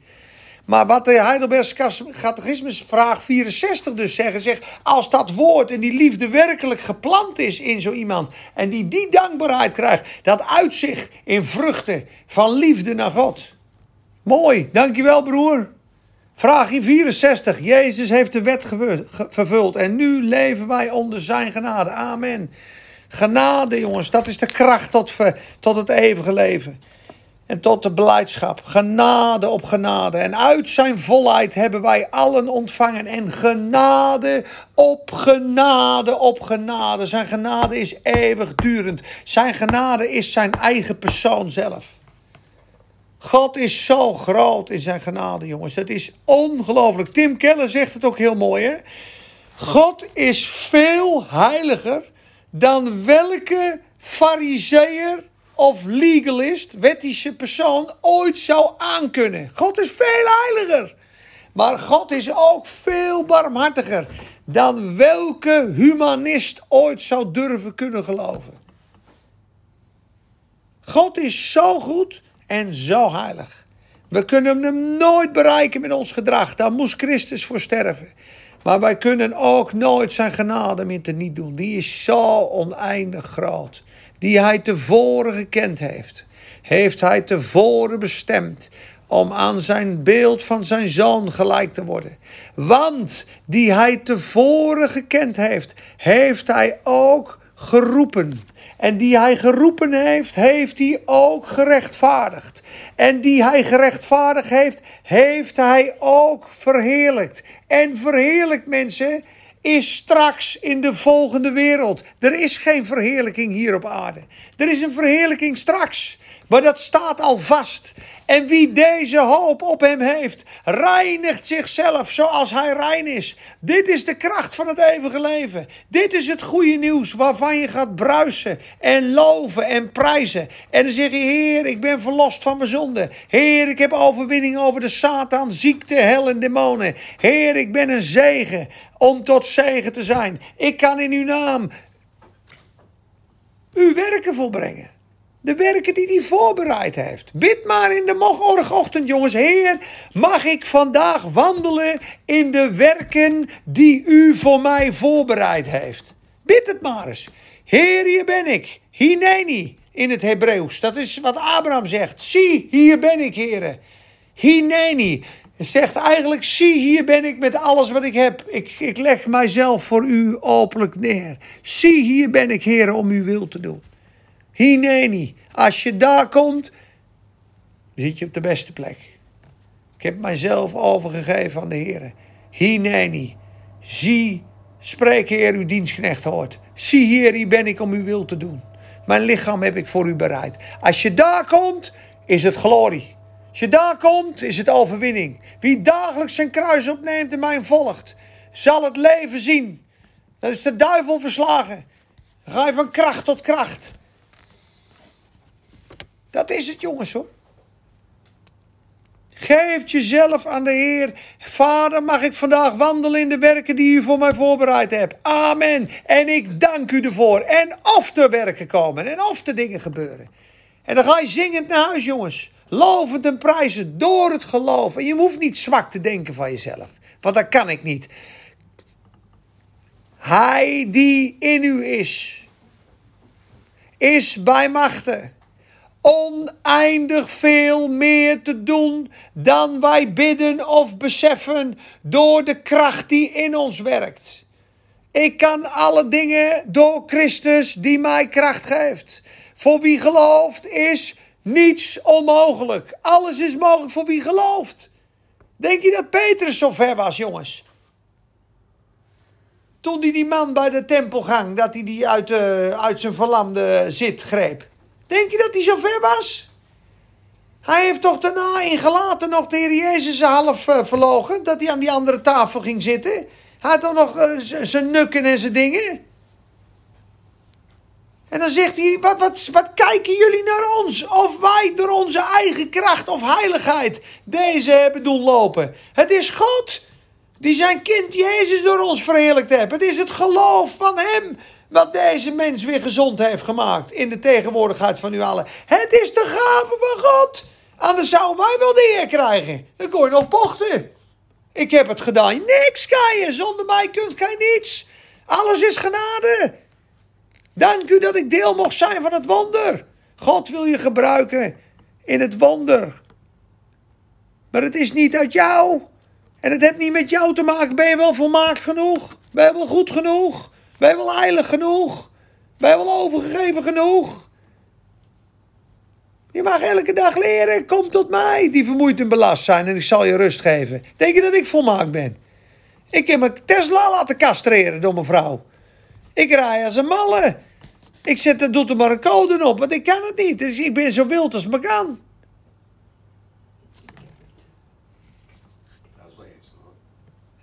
Maar wat de Heidelbergse Catechismus vraag 64 dus zeggen, zegt, als dat woord en die liefde werkelijk geplant is in zo iemand en die die dankbaarheid krijgt, dat uitzicht in vruchten van liefde naar God. Mooi, dankjewel broer. Vraag in 64. Jezus heeft de wet vervuld en nu leven wij onder zijn genade. Amen. Genade, jongens, dat is de kracht tot, tot het eeuwige leven. En tot de beleidschap. Genade op genade. En uit zijn volheid hebben wij allen ontvangen. En genade op genade op genade. Zijn genade is eeuwigdurend. Zijn genade is zijn eigen persoon zelf. God is zo groot in zijn genade, jongens. Dat is ongelooflijk. Tim Keller zegt het ook heel mooi, hè? God is veel heiliger dan welke fariseer of legalist, wettische persoon, ooit zou aankunnen. God is veel heiliger. Maar God is ook veel barmhartiger dan welke humanist ooit zou durven kunnen geloven. God is zo goed en zo heilig. We kunnen hem nooit bereiken met ons gedrag. Daar moest Christus voor sterven. Maar wij kunnen ook nooit zijn genade meer niet doen. Die is zo oneindig groot. Die hij tevoren gekend heeft. Heeft hij tevoren bestemd om aan zijn beeld van zijn zoon gelijk te worden. Want die hij tevoren gekend heeft, heeft hij ook geroepen. En die hij geroepen heeft, heeft hij ook gerechtvaardigd. En die hij gerechtvaardigd heeft, heeft hij ook verheerlijkt. En verheerlijkt mensen is straks in de volgende wereld. Er is geen verheerlijking hier op aarde. Er is een verheerlijking straks. Maar dat staat al vast. En wie deze hoop op hem heeft, reinigt zichzelf zoals hij rein is. Dit is de kracht van het eeuwige leven. Dit is het goede nieuws waarvan je gaat bruisen en loven en prijzen. En dan zeg je, Heer, ik ben verlost van mijn zonde. Heer, ik heb overwinning over de Satan, ziekte, hel en demonen. Heer, ik ben een zegen om tot zegen te zijn. Ik kan in uw naam uw werken volbrengen. De werken die hij voorbereid heeft. Bid maar in de morgenochtend, jongens. Heer, mag ik vandaag wandelen in de werken die u voor mij voorbereid heeft. Bid het maar eens. Heer, hier ben ik. Hineni in het Hebreeuws. Dat is wat Abraham zegt. Zie, hier ben ik, heren. Hineni. zegt eigenlijk, zie, hier ben ik met alles wat ik heb. Ik, ik leg mijzelf voor u openlijk neer. Zie, hier ben ik, heren, om uw wil te doen. Hineni. Als je daar komt, zit je op de beste plek. Ik heb mijzelf overgegeven aan de Heer. Hineni. Zie, spreek Heer, uw dienstknecht hoort. Zie Heer, hier ben ik om uw wil te doen. Mijn lichaam heb ik voor u bereid. Als je daar komt, is het glorie. Als je daar komt, is het overwinning. Wie dagelijks zijn kruis opneemt en mij volgt, zal het leven zien. Dan is de duivel verslagen. Dan ga je van kracht tot kracht. Dat is het, jongens hoor. Geef jezelf aan de Heer. Vader, mag ik vandaag wandelen in de werken die u voor mij voorbereid hebt. Amen. En ik dank u ervoor. En of er werken komen. En of er dingen gebeuren. En dan ga je zingend naar huis, jongens. Lovend en prijzen door het geloof. En je hoeft niet zwak te denken van jezelf. Want dat kan ik niet. Hij die in u is, is bij machten oneindig veel meer te doen dan wij bidden of beseffen door de kracht die in ons werkt. Ik kan alle dingen door Christus die mij kracht geeft. Voor wie gelooft is niets onmogelijk. Alles is mogelijk voor wie gelooft. Denk je dat Petrus zo ver was, jongens? Toen hij die man bij de tempelgang, dat hij die uit, uh, uit zijn verlamde zit greep. Denk je dat hij zo ver was? Hij heeft toch daarna ingelaten nog de Heer Jezus half uh, verlogen. Dat hij aan die andere tafel ging zitten. Hij had dan nog uh, zijn nukken en zijn dingen. En dan zegt hij, wat, wat, wat kijken jullie naar ons? Of wij door onze eigen kracht of heiligheid deze hebben doen lopen. Het is God die zijn kind Jezus door ons verheerlijkt heeft. Het is het geloof van hem wat deze mens weer gezond heeft gemaakt in de tegenwoordigheid van u allen. Het is de gave van God. Anders zouden wij wel de eer krijgen. Dan kon je nog pochten. Ik heb het gedaan. Niks kan je. Zonder mij kunt gij niets. Alles is genade. Dank u dat ik deel mocht zijn van het wonder. God wil je gebruiken in het wonder. Maar het is niet uit jou. En het heeft niet met jou te maken. Ben je wel volmaakt genoeg? Ben je wel goed genoeg? Ben je wel heilig genoeg? Ben je wel overgegeven genoeg? Je mag elke dag leren. Kom tot mij, die vermoeid en belast zijn. En ik zal je rust geven. Denk je dat ik volmaakt ben? Ik heb mijn Tesla laten castreren door mijn vrouw. Ik rij als een malle. Ik zet er, doet er maar een code op, want ik kan het niet. Dus ik ben zo wild als me kan. Dat is wel eens hoor.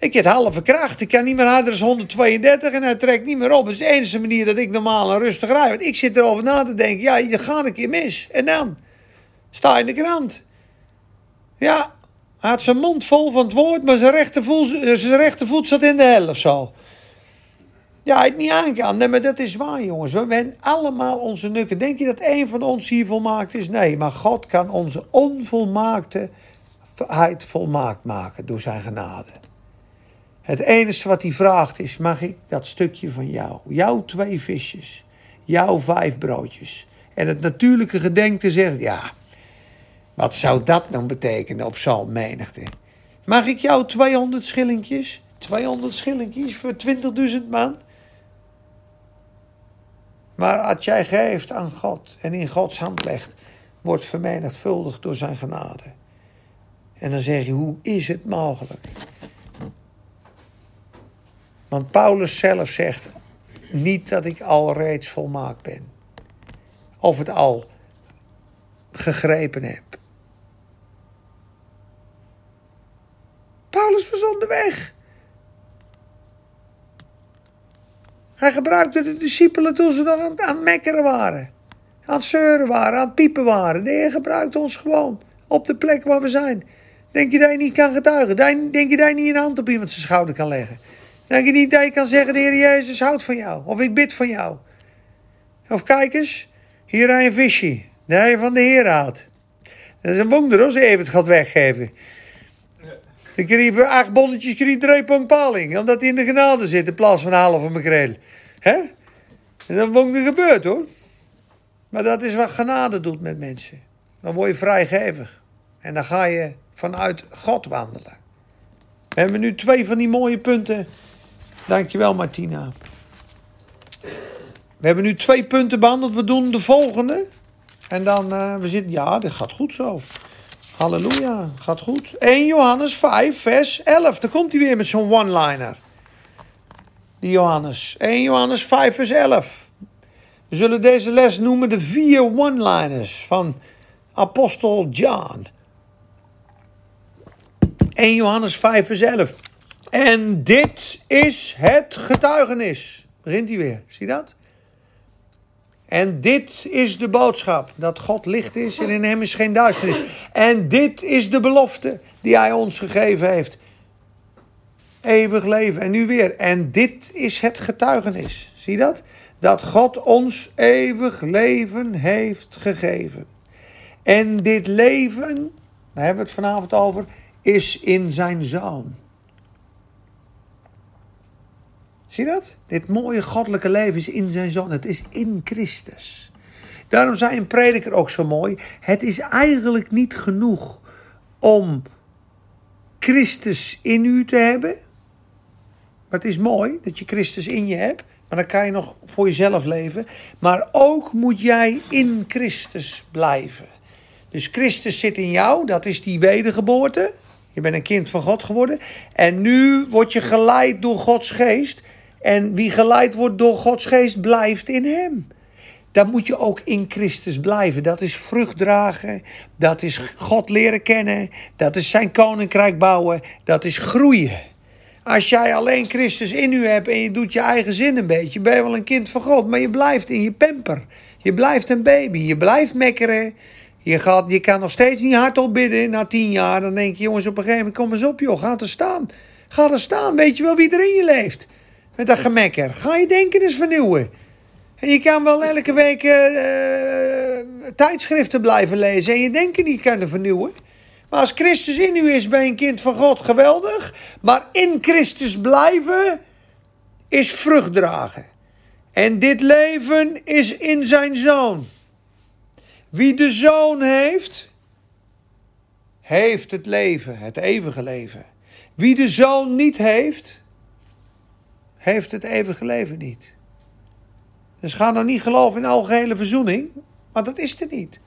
Ik heb halve kracht. Ik kan niet meer harder dan 132 en hij trekt niet meer op. Dat is de enige manier dat ik normaal en rustig rijd. Want ik zit erover na te denken. Ja, je gaat een keer mis. En dan? Sta in de krant. Ja, hij had zijn mond vol van het woord, maar zijn rechtervoet, zijn zat in de hel of zo. Ja, het niet aan kan. Nee, maar dat is waar, jongens. We hebben allemaal onze nukken. Denk je dat één van ons hier volmaakt is? Nee, maar God kan onze onvolmaaktheid volmaakt maken door zijn genade. Het enige wat hij vraagt is: mag ik dat stukje van jou, jouw twee visjes, jouw vijf broodjes? En het natuurlijke gedenkte zegt: ja, wat zou dat dan betekenen op zo'n menigte? Mag ik jou 200 schillingjes? 200 schillingjes voor 20.000 man? Maar als jij geeft aan God en in Gods hand legt, wordt vermenigvuldigd door zijn genade. En dan zeg je, hoe is het mogelijk? Want Paulus zelf zegt niet dat ik al reeds volmaakt ben. Of het al gegrepen heb. Paulus was onderweg. Hij gebruikte de discipelen toen ze nog aan, het mekkeren waren. Aan het zeuren waren, aan het piepen waren. Nee, hij gebruikt ons gewoon. Op de plek waar we zijn. Denk je dat je niet kan getuigen? Denk je dat je niet een hand op iemand zijn schouder kan leggen? Denk je niet dat je kan zeggen, de Heer Jezus houdt van jou? Of ik bid van jou? Of kijk eens, hier rij een visje. Dat hij van de Heer houdt. Dat is een wonder als hij even het gaat weggeven. Ik kreeg voor acht bonnetjes kreeg drie paling. Omdat hij in de genade zit in plaats van een halve makreel. Hè? En dat wonder gebeurt hoor. Maar dat is wat genade doet met mensen. Dan word je vrijgevig. En dan ga je vanuit God wandelen. We hebben nu twee van die mooie punten. Dankjewel Martina. We hebben nu twee punten behandeld. We doen de volgende. En dan, uh, we zitten, ja, dit gaat goed zo. Halleluja, gaat goed. 1 Johannes 5, vers 11. Daar komt hij weer met zo'n one-liner. Die Johannes. 1 Johannes 5, vers 11. We zullen deze les noemen de vier one-liners van apostel John. 1 Johannes 5, vers 11. En dit is het getuigenis. Begint hij weer, zie dat? En dit is de boodschap: dat God licht is en in hem is geen duisternis. En dit is de belofte die hij ons gegeven heeft: eeuwig leven. En nu weer. En dit is het getuigenis. Zie dat? Dat God ons eeuwig leven heeft gegeven. En dit leven, daar hebben we het vanavond over, is in zijn zoon. Zie je dat? Dit mooie goddelijke leven is in zijn zoon. Het is in Christus. Daarom zei een prediker ook zo mooi. Het is eigenlijk niet genoeg om Christus in u te hebben. Maar het is mooi dat je Christus in je hebt. Maar dan kan je nog voor jezelf leven. Maar ook moet jij in Christus blijven. Dus Christus zit in jou, dat is die wedergeboorte. Je bent een kind van God geworden. En nu word je geleid door Gods geest. En wie geleid wordt door Gods geest, blijft in hem. Dan moet je ook in Christus blijven. Dat is vrucht dragen. Dat is God leren kennen. Dat is zijn koninkrijk bouwen. Dat is groeien. Als jij alleen Christus in u hebt en je doet je eigen zin een beetje, ben je wel een kind van God, maar je blijft in je pamper. Je blijft een baby. Je blijft mekkeren. Je, gaat, je kan nog steeds niet hardop bidden na tien jaar. Dan denk je, jongens, op een gegeven moment, kom eens op joh, ga er staan. Ga er staan, weet je wel wie er in je leeft. Met dat gemekker. Ga je denken eens vernieuwen. En je kan wel elke week eh, eh, tijdschriften blijven lezen en je denken niet kunnen vernieuwen. Maar als Christus in u is, ben je een kind van God, geweldig. Maar in Christus blijven is vrucht dragen. En dit leven is in zijn zoon. Wie de zoon heeft, heeft het leven, het eeuwige leven. Wie de zoon niet heeft, heeft het eeuwige leven niet. Dus ga nou niet geloven in algehele verzoening, want dat is er niet.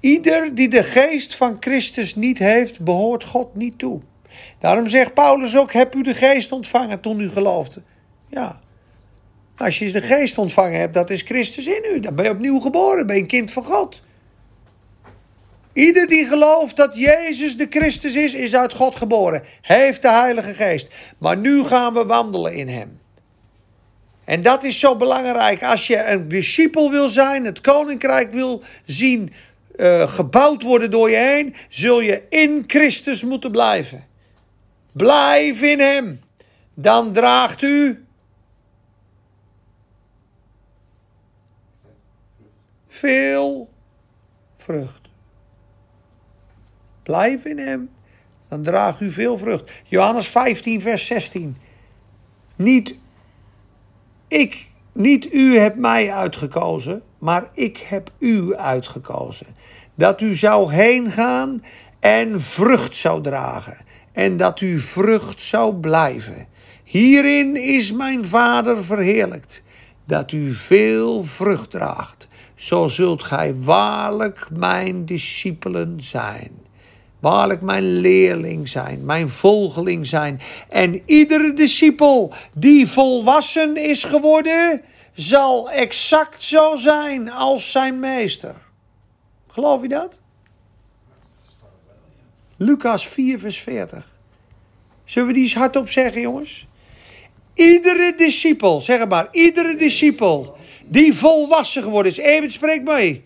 Ieder die de geest van Christus niet heeft, behoort God niet toe. Daarom zegt Paulus ook: Heb u de geest ontvangen toen u geloofde? Ja. Als je de geest ontvangen hebt, dat is Christus in u. Dan ben je opnieuw geboren, ben je een kind van God. Ieder die gelooft dat Jezus de Christus is, is uit God geboren. Heeft de Heilige Geest. Maar nu gaan we wandelen in Hem. En dat is zo belangrijk. Als je een discipel wil zijn, het koninkrijk wil zien uh, gebouwd worden door je heen, zul je in Christus moeten blijven. Blijf in Hem. Dan draagt u veel vrucht. Blijf in Hem. Dan draagt u veel vrucht. Johannes 15, vers 16. Niet ik, niet u hebt mij uitgekozen, maar ik heb u uitgekozen. Dat u zou heen gaan en vrucht zou dragen. En dat u vrucht zou blijven. Hierin is mijn Vader verheerlijkt, dat u veel vrucht draagt. Zo zult gij waarlijk mijn discipelen zijn. Waarlijk mijn leerling zijn, mijn volgeling zijn. En iedere discipel die volwassen is geworden, zal exact zo zijn als zijn meester. Geloof je dat? Lucas 4, vers 40. Zullen we die eens hardop zeggen, jongens? Iedere discipel, zeg maar, iedere discipel die volwassen geworden is. Even spreek mee.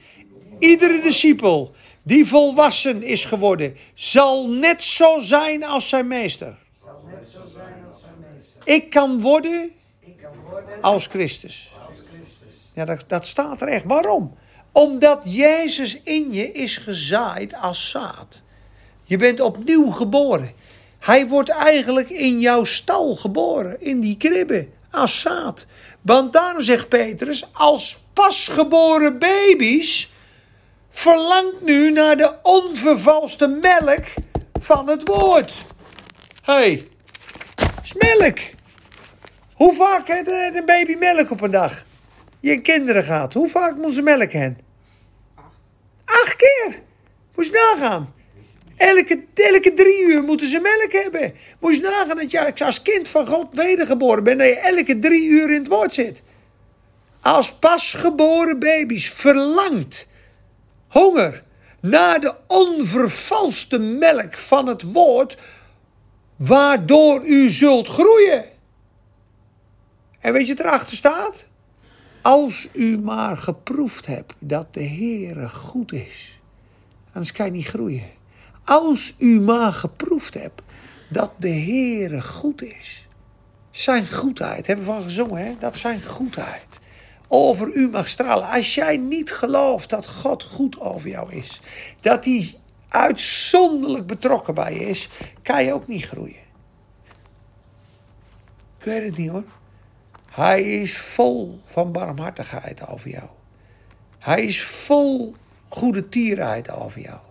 Iedere discipel die volwassen is geworden, zal net zo zijn als zijn meester. Zal net zo zijn als zijn meester. Ik kan worden als Christus. Ja, dat, dat staat er echt. Waarom? Omdat Jezus in je is gezaaid als zaad. Je bent opnieuw geboren. Hij wordt eigenlijk in jouw stal geboren, in die kribbe, als zaad. Want daarom zegt Petrus, als pasgeboren baby's verlangt nu naar de onvervalste melk van het woord. Hé, hey, is melk. Hoe vaak heeft een baby melk op een dag? Je kinderen gaat. Hoe vaak moet ze melk hen? Acht. Acht keer. Moest nagaan. Elke, elke drie uur moeten ze melk hebben. Moest nagaan dat je als kind van God wedergeboren bent. Dat je elke drie uur in het woord zit. Als pasgeboren baby's verlangt honger naar de onvervalste melk van het woord, waardoor u zult groeien. En weet je wat erachter staat? Als u maar geproefd hebt dat de Heere goed is, anders kan je niet groeien. Als u maar geproefd hebt dat de Heere goed is. Zijn goedheid, hebben we van gezongen, hè? dat zijn goedheid over u mag stralen. Als jij niet gelooft dat God goed over jou is, dat hij uitzonderlijk betrokken bij je is, kan je ook niet groeien. Ik weet het niet hoor. Hij is vol van barmhartigheid over jou. Hij is vol goede tierheid over jou.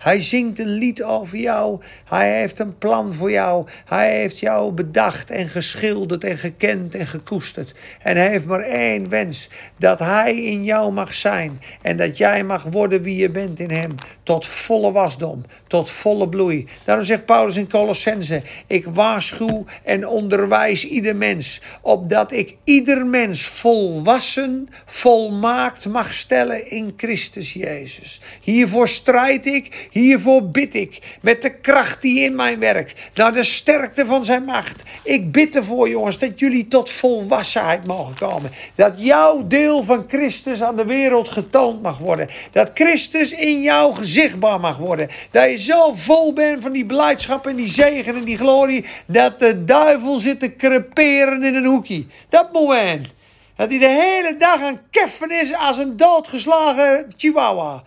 Hij zingt een lied over jou. Hij heeft een plan voor jou. Hij heeft jou bedacht en geschilderd en gekend en gekoesterd. En hij heeft maar één wens: dat hij in jou mag zijn en dat jij mag worden wie je bent in hem. Tot volle wasdom, tot volle bloei. Daarom zegt Paulus in Colossense: Ik waarschuw en onderwijs ieder mens, opdat ik ieder mens volwassen, volmaakt mag stellen in Christus Jezus. Hiervoor strijd ik. Hiervoor bid ik met de kracht die in mij werkt, naar de sterkte van zijn macht. Ik bid ervoor, jongens, dat jullie tot volwassenheid mogen komen. Dat jouw deel van Christus aan de wereld getoond mag worden. Dat Christus in jou zichtbaar mag worden. Dat je zo vol bent van die blijdschap en die zegen en die glorie, dat de duivel zit te creperen in een hoekje. Dat moment. Dat hij de hele dag aan keffen is als een doodgeslagen chihuahua.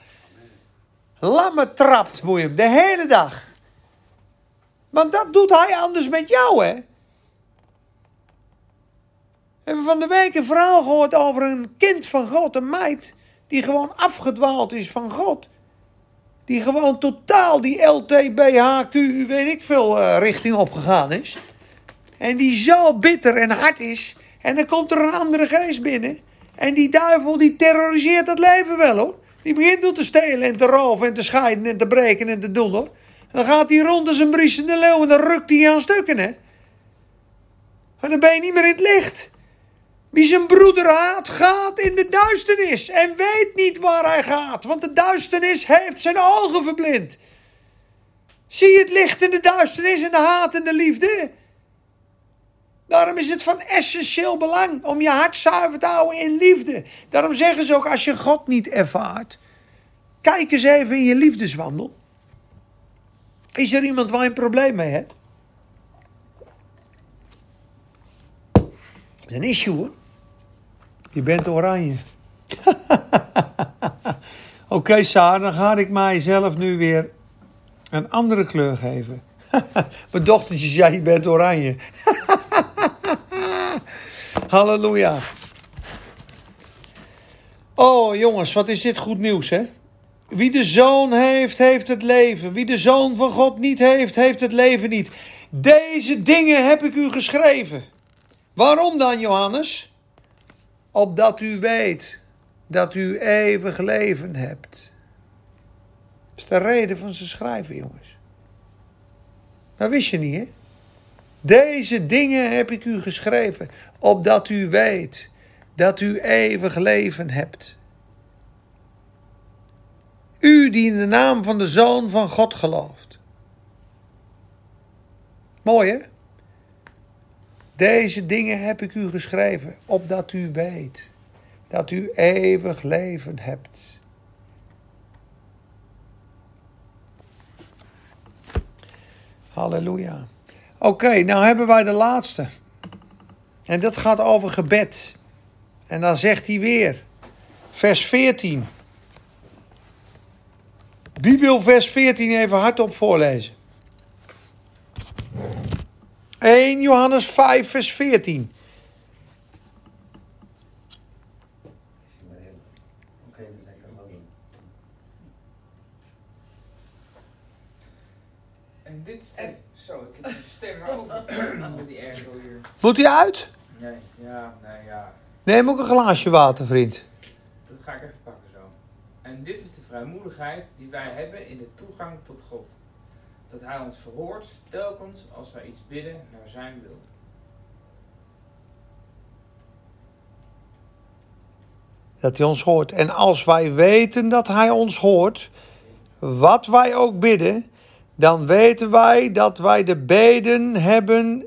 Lamme trapt, moet hem, de hele dag. Want dat doet hij anders met jou, hè. We hebben van de week een verhaal gehoord over een kind van God, een meid, die gewoon afgedwaald is van God. Die gewoon totaal die LTBHQ, weet ik veel, uh, richting opgegaan is. En die zo bitter en hard is. En dan komt er een andere geest binnen. En die duivel die terroriseert het leven wel hoor. Die begint door te stelen en te roven en te scheiden en te breken en te doen hoor. Dan gaat hij rond als een briesende leeuw en dan rukt hij aan stukken hè. En dan ben je niet meer in het licht. Wie zijn broeder haat, gaat in de duisternis en weet niet waar hij gaat, want de duisternis heeft zijn ogen verblind. Zie je het licht in de duisternis en de haat en de liefde? Daarom is het van essentieel belang om je hart zuiver te houden in liefde. Daarom zeggen ze ook als je God niet ervaart, kijk eens even in je liefdeswandel. Is er iemand waar je een probleem mee hebt? Dat is een issue hoor. Je bent oranje. *laughs* Oké, Saar, dan ga ik mijzelf nu weer een andere kleur geven. *laughs* Mijn dochtertje zei, je bent oranje. *laughs* Halleluja. Oh jongens, wat is dit goed nieuws hè? Wie de zoon heeft, heeft het leven. Wie de zoon van God niet heeft, heeft het leven niet. Deze dingen heb ik u geschreven. Waarom dan, Johannes? Opdat u weet dat u eeuwig leven hebt. Dat is de reden van zijn schrijven, jongens. Dat wist je niet, hè? Deze dingen heb ik u geschreven, opdat u weet dat u eeuwig leven hebt. U die in de naam van de Zoon van God gelooft. Mooi hè? Deze dingen heb ik u geschreven, opdat u weet dat u eeuwig leven hebt. Halleluja. Oké, nou hebben wij de laatste. En dat gaat over gebed. En dan zegt hij weer, vers 14. Wie wil vers 14 even hardop voorlezen? 1 Johannes 5, vers 14. En dit is de... Zo, ik heb die stem maar over *coughs* met die ergo hier. Moet hij uit? Nee, ja, nee, ja. Neem ook een glaasje water, vriend. Dat ga ik even pakken zo. En dit is de vrijmoedigheid die wij hebben in de toegang tot God. Dat Hij ons verhoort telkens als wij iets bidden naar Zijn wil. Dat hij ons hoort. En als wij weten dat hij ons hoort, wat wij ook bidden, dan weten wij dat wij de beden hebben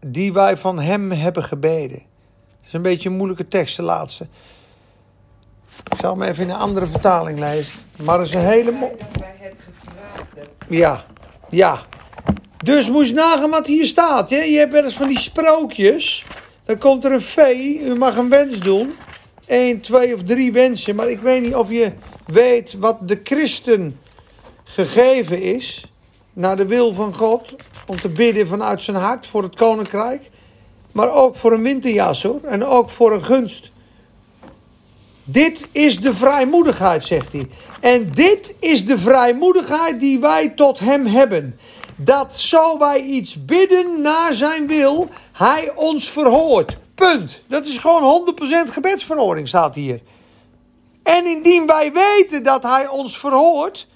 die wij van hem hebben gebeden. Het is een beetje een moeilijke tekst, de laatste. Ik zal hem even in een andere vertaling lezen. Maar het is een hele mooie. Ja, ja. Dus moest nagaan wat hier staat. Hè? Je hebt wel eens van die sprookjes. Dan komt er een vee. U mag een wens doen. Eén, twee of drie wensen. Maar ik weet niet of je weet wat de christen gegeven is. Naar de wil van God. Om te bidden vanuit zijn hart voor het koninkrijk. Maar ook voor een winterjas hoor. En ook voor een gunst. Dit is de vrijmoedigheid, zegt hij. En dit is de vrijmoedigheid die wij tot hem hebben. Dat zo wij iets bidden naar zijn wil, hij ons verhoort. Punt. Dat is gewoon 100% gebedsverhoring, staat hier. En indien wij weten dat hij ons verhoort,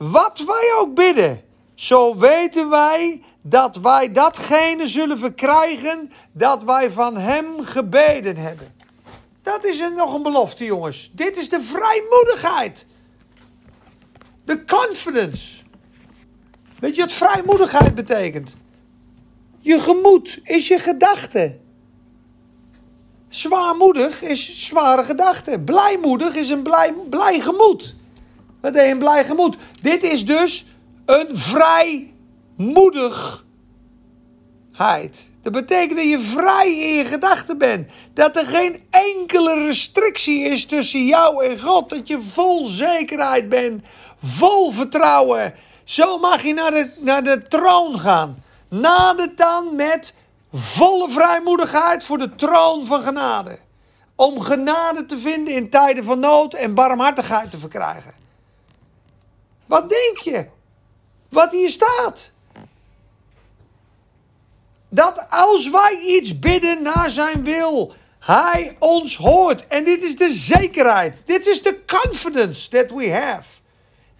wat wij ook bidden, zo weten wij dat wij datgene zullen verkrijgen dat wij van hem gebeden hebben. Dat is een, nog een belofte, jongens. Dit is de vrijmoedigheid. De confidence. Weet je wat vrijmoedigheid betekent? Je gemoed is je gedachte. Zwaarmoedig is zware gedachte. Blijmoedig is een blij, blij gemoed. Is een blij gemoed? Dit is dus een vrijmoedigheid. Dat betekent dat je vrij in je gedachten bent. Dat er geen enkele restrictie is tussen jou en God. Dat je vol zekerheid bent, vol vertrouwen. Zo mag je naar de, naar de troon gaan. Nader dan met volle vrijmoedigheid voor de troon van genade. Om genade te vinden in tijden van nood en barmhartigheid te verkrijgen. Wat denk je? Wat hier staat. Dat als wij iets bidden naar zijn wil, hij ons hoort. En dit is de zekerheid. Dit is de confidence that we have.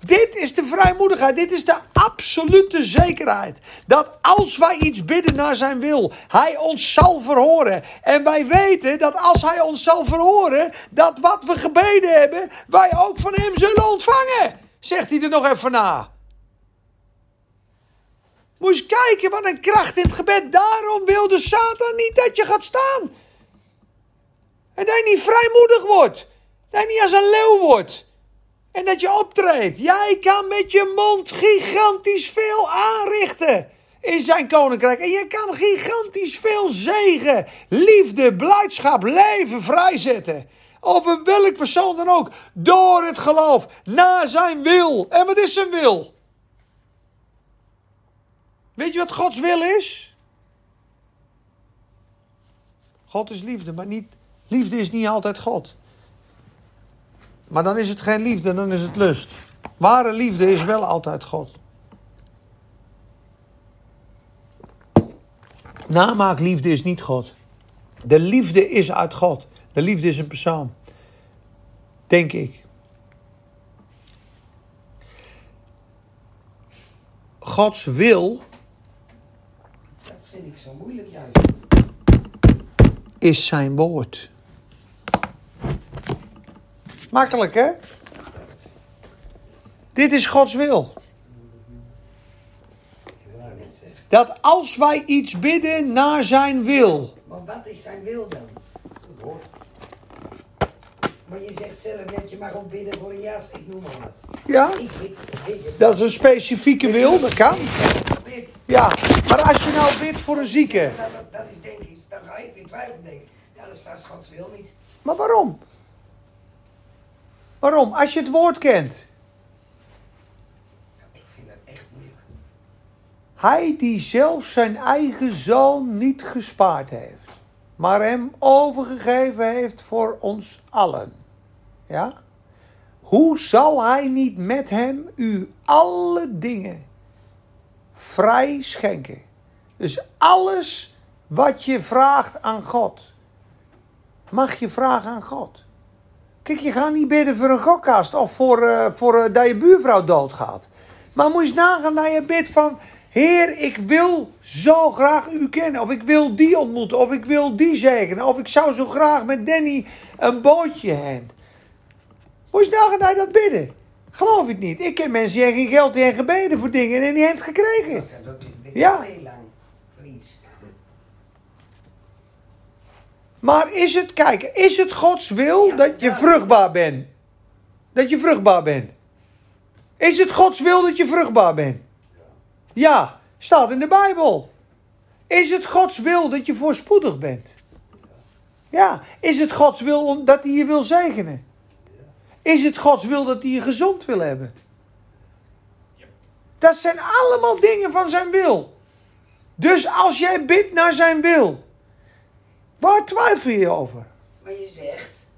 Dit is de vrijmoedigheid. Dit is de absolute zekerheid. Dat als wij iets bidden naar zijn wil, hij ons zal verhoren. En wij weten dat als hij ons zal verhoren, dat wat we gebeden hebben, wij ook van hem zullen ontvangen. Zegt hij er nog even na. Eens kijken wat een kracht in het gebed. Daarom wilde Satan niet dat je gaat staan. En dat je niet vrijmoedig wordt. Dat je niet als een leeuw wordt. En dat je optreedt. Jij kan met je mond gigantisch veel aanrichten in zijn koninkrijk. En je kan gigantisch veel zegen, liefde, blijdschap, leven vrijzetten. Over welk persoon dan ook. Door het geloof. Naar zijn wil. En wat is zijn wil? Weet je wat Gods wil is? God is liefde, maar niet, liefde is niet altijd God. Maar dan is het geen liefde, dan is het lust. Ware liefde is wel altijd God. Namaakliefde is niet God. De liefde is uit God. De liefde is een persoon. Denk ik. Gods wil Dat vind ik zo moeilijk juist. is zijn woord. Makkelijk hè? Dit is Gods wil. Dat als wij iets bidden naar zijn wil. Maar wat is zijn wil dan? Maar je zegt zelf net, je mag ook bidden voor een jas, ik noem maar wat. Ja? Ik bid, Dat is een specifieke wil, dat kan. Ja, maar als je nou bidt voor een zieke. Dat, dat, dat is denk ik, dan ga ik weer twijfelen denken. Ja, dat is vast Gods wil niet. Maar waarom? Waarom? Als je het woord kent. Ik vind dat echt moeilijk. Hij die zelf zijn eigen zoon niet gespaard heeft, maar hem overgegeven heeft voor ons allen. Ja? Hoe zal hij niet met hem u alle dingen vrij schenken? Dus alles wat je vraagt aan God, mag je vragen aan God. Kijk, je gaat niet bidden voor een gokkast of voor, eh, voor eh, dat je buurvrouw doodgaat. Maar moet je nagaan dat je bidt van... Heer, ik wil zo graag u kennen. Of ik wil die ontmoeten. Of ik wil die zegenen. Of ik zou zo graag met Danny een bootje heen. Moet je eens nagaan dat bidden. Geloof ik niet. Ik ken mensen die hebben geen geld en gebeden voor dingen en die hebben het gekregen. Ja. Maar is het, kijk, is het Gods wil dat je vruchtbaar bent? Dat je vruchtbaar bent. Is het Gods wil dat je vruchtbaar bent? Ja, staat in de Bijbel. Is het Gods wil dat je voorspoedig bent? Ja. Is het Gods wil dat hij je wil zegenen? Is het Gods wil dat hij je gezond wil hebben? Dat zijn allemaal dingen van zijn wil. Dus als jij bidt naar zijn wil, waar twijfel je over? Maar je zegt,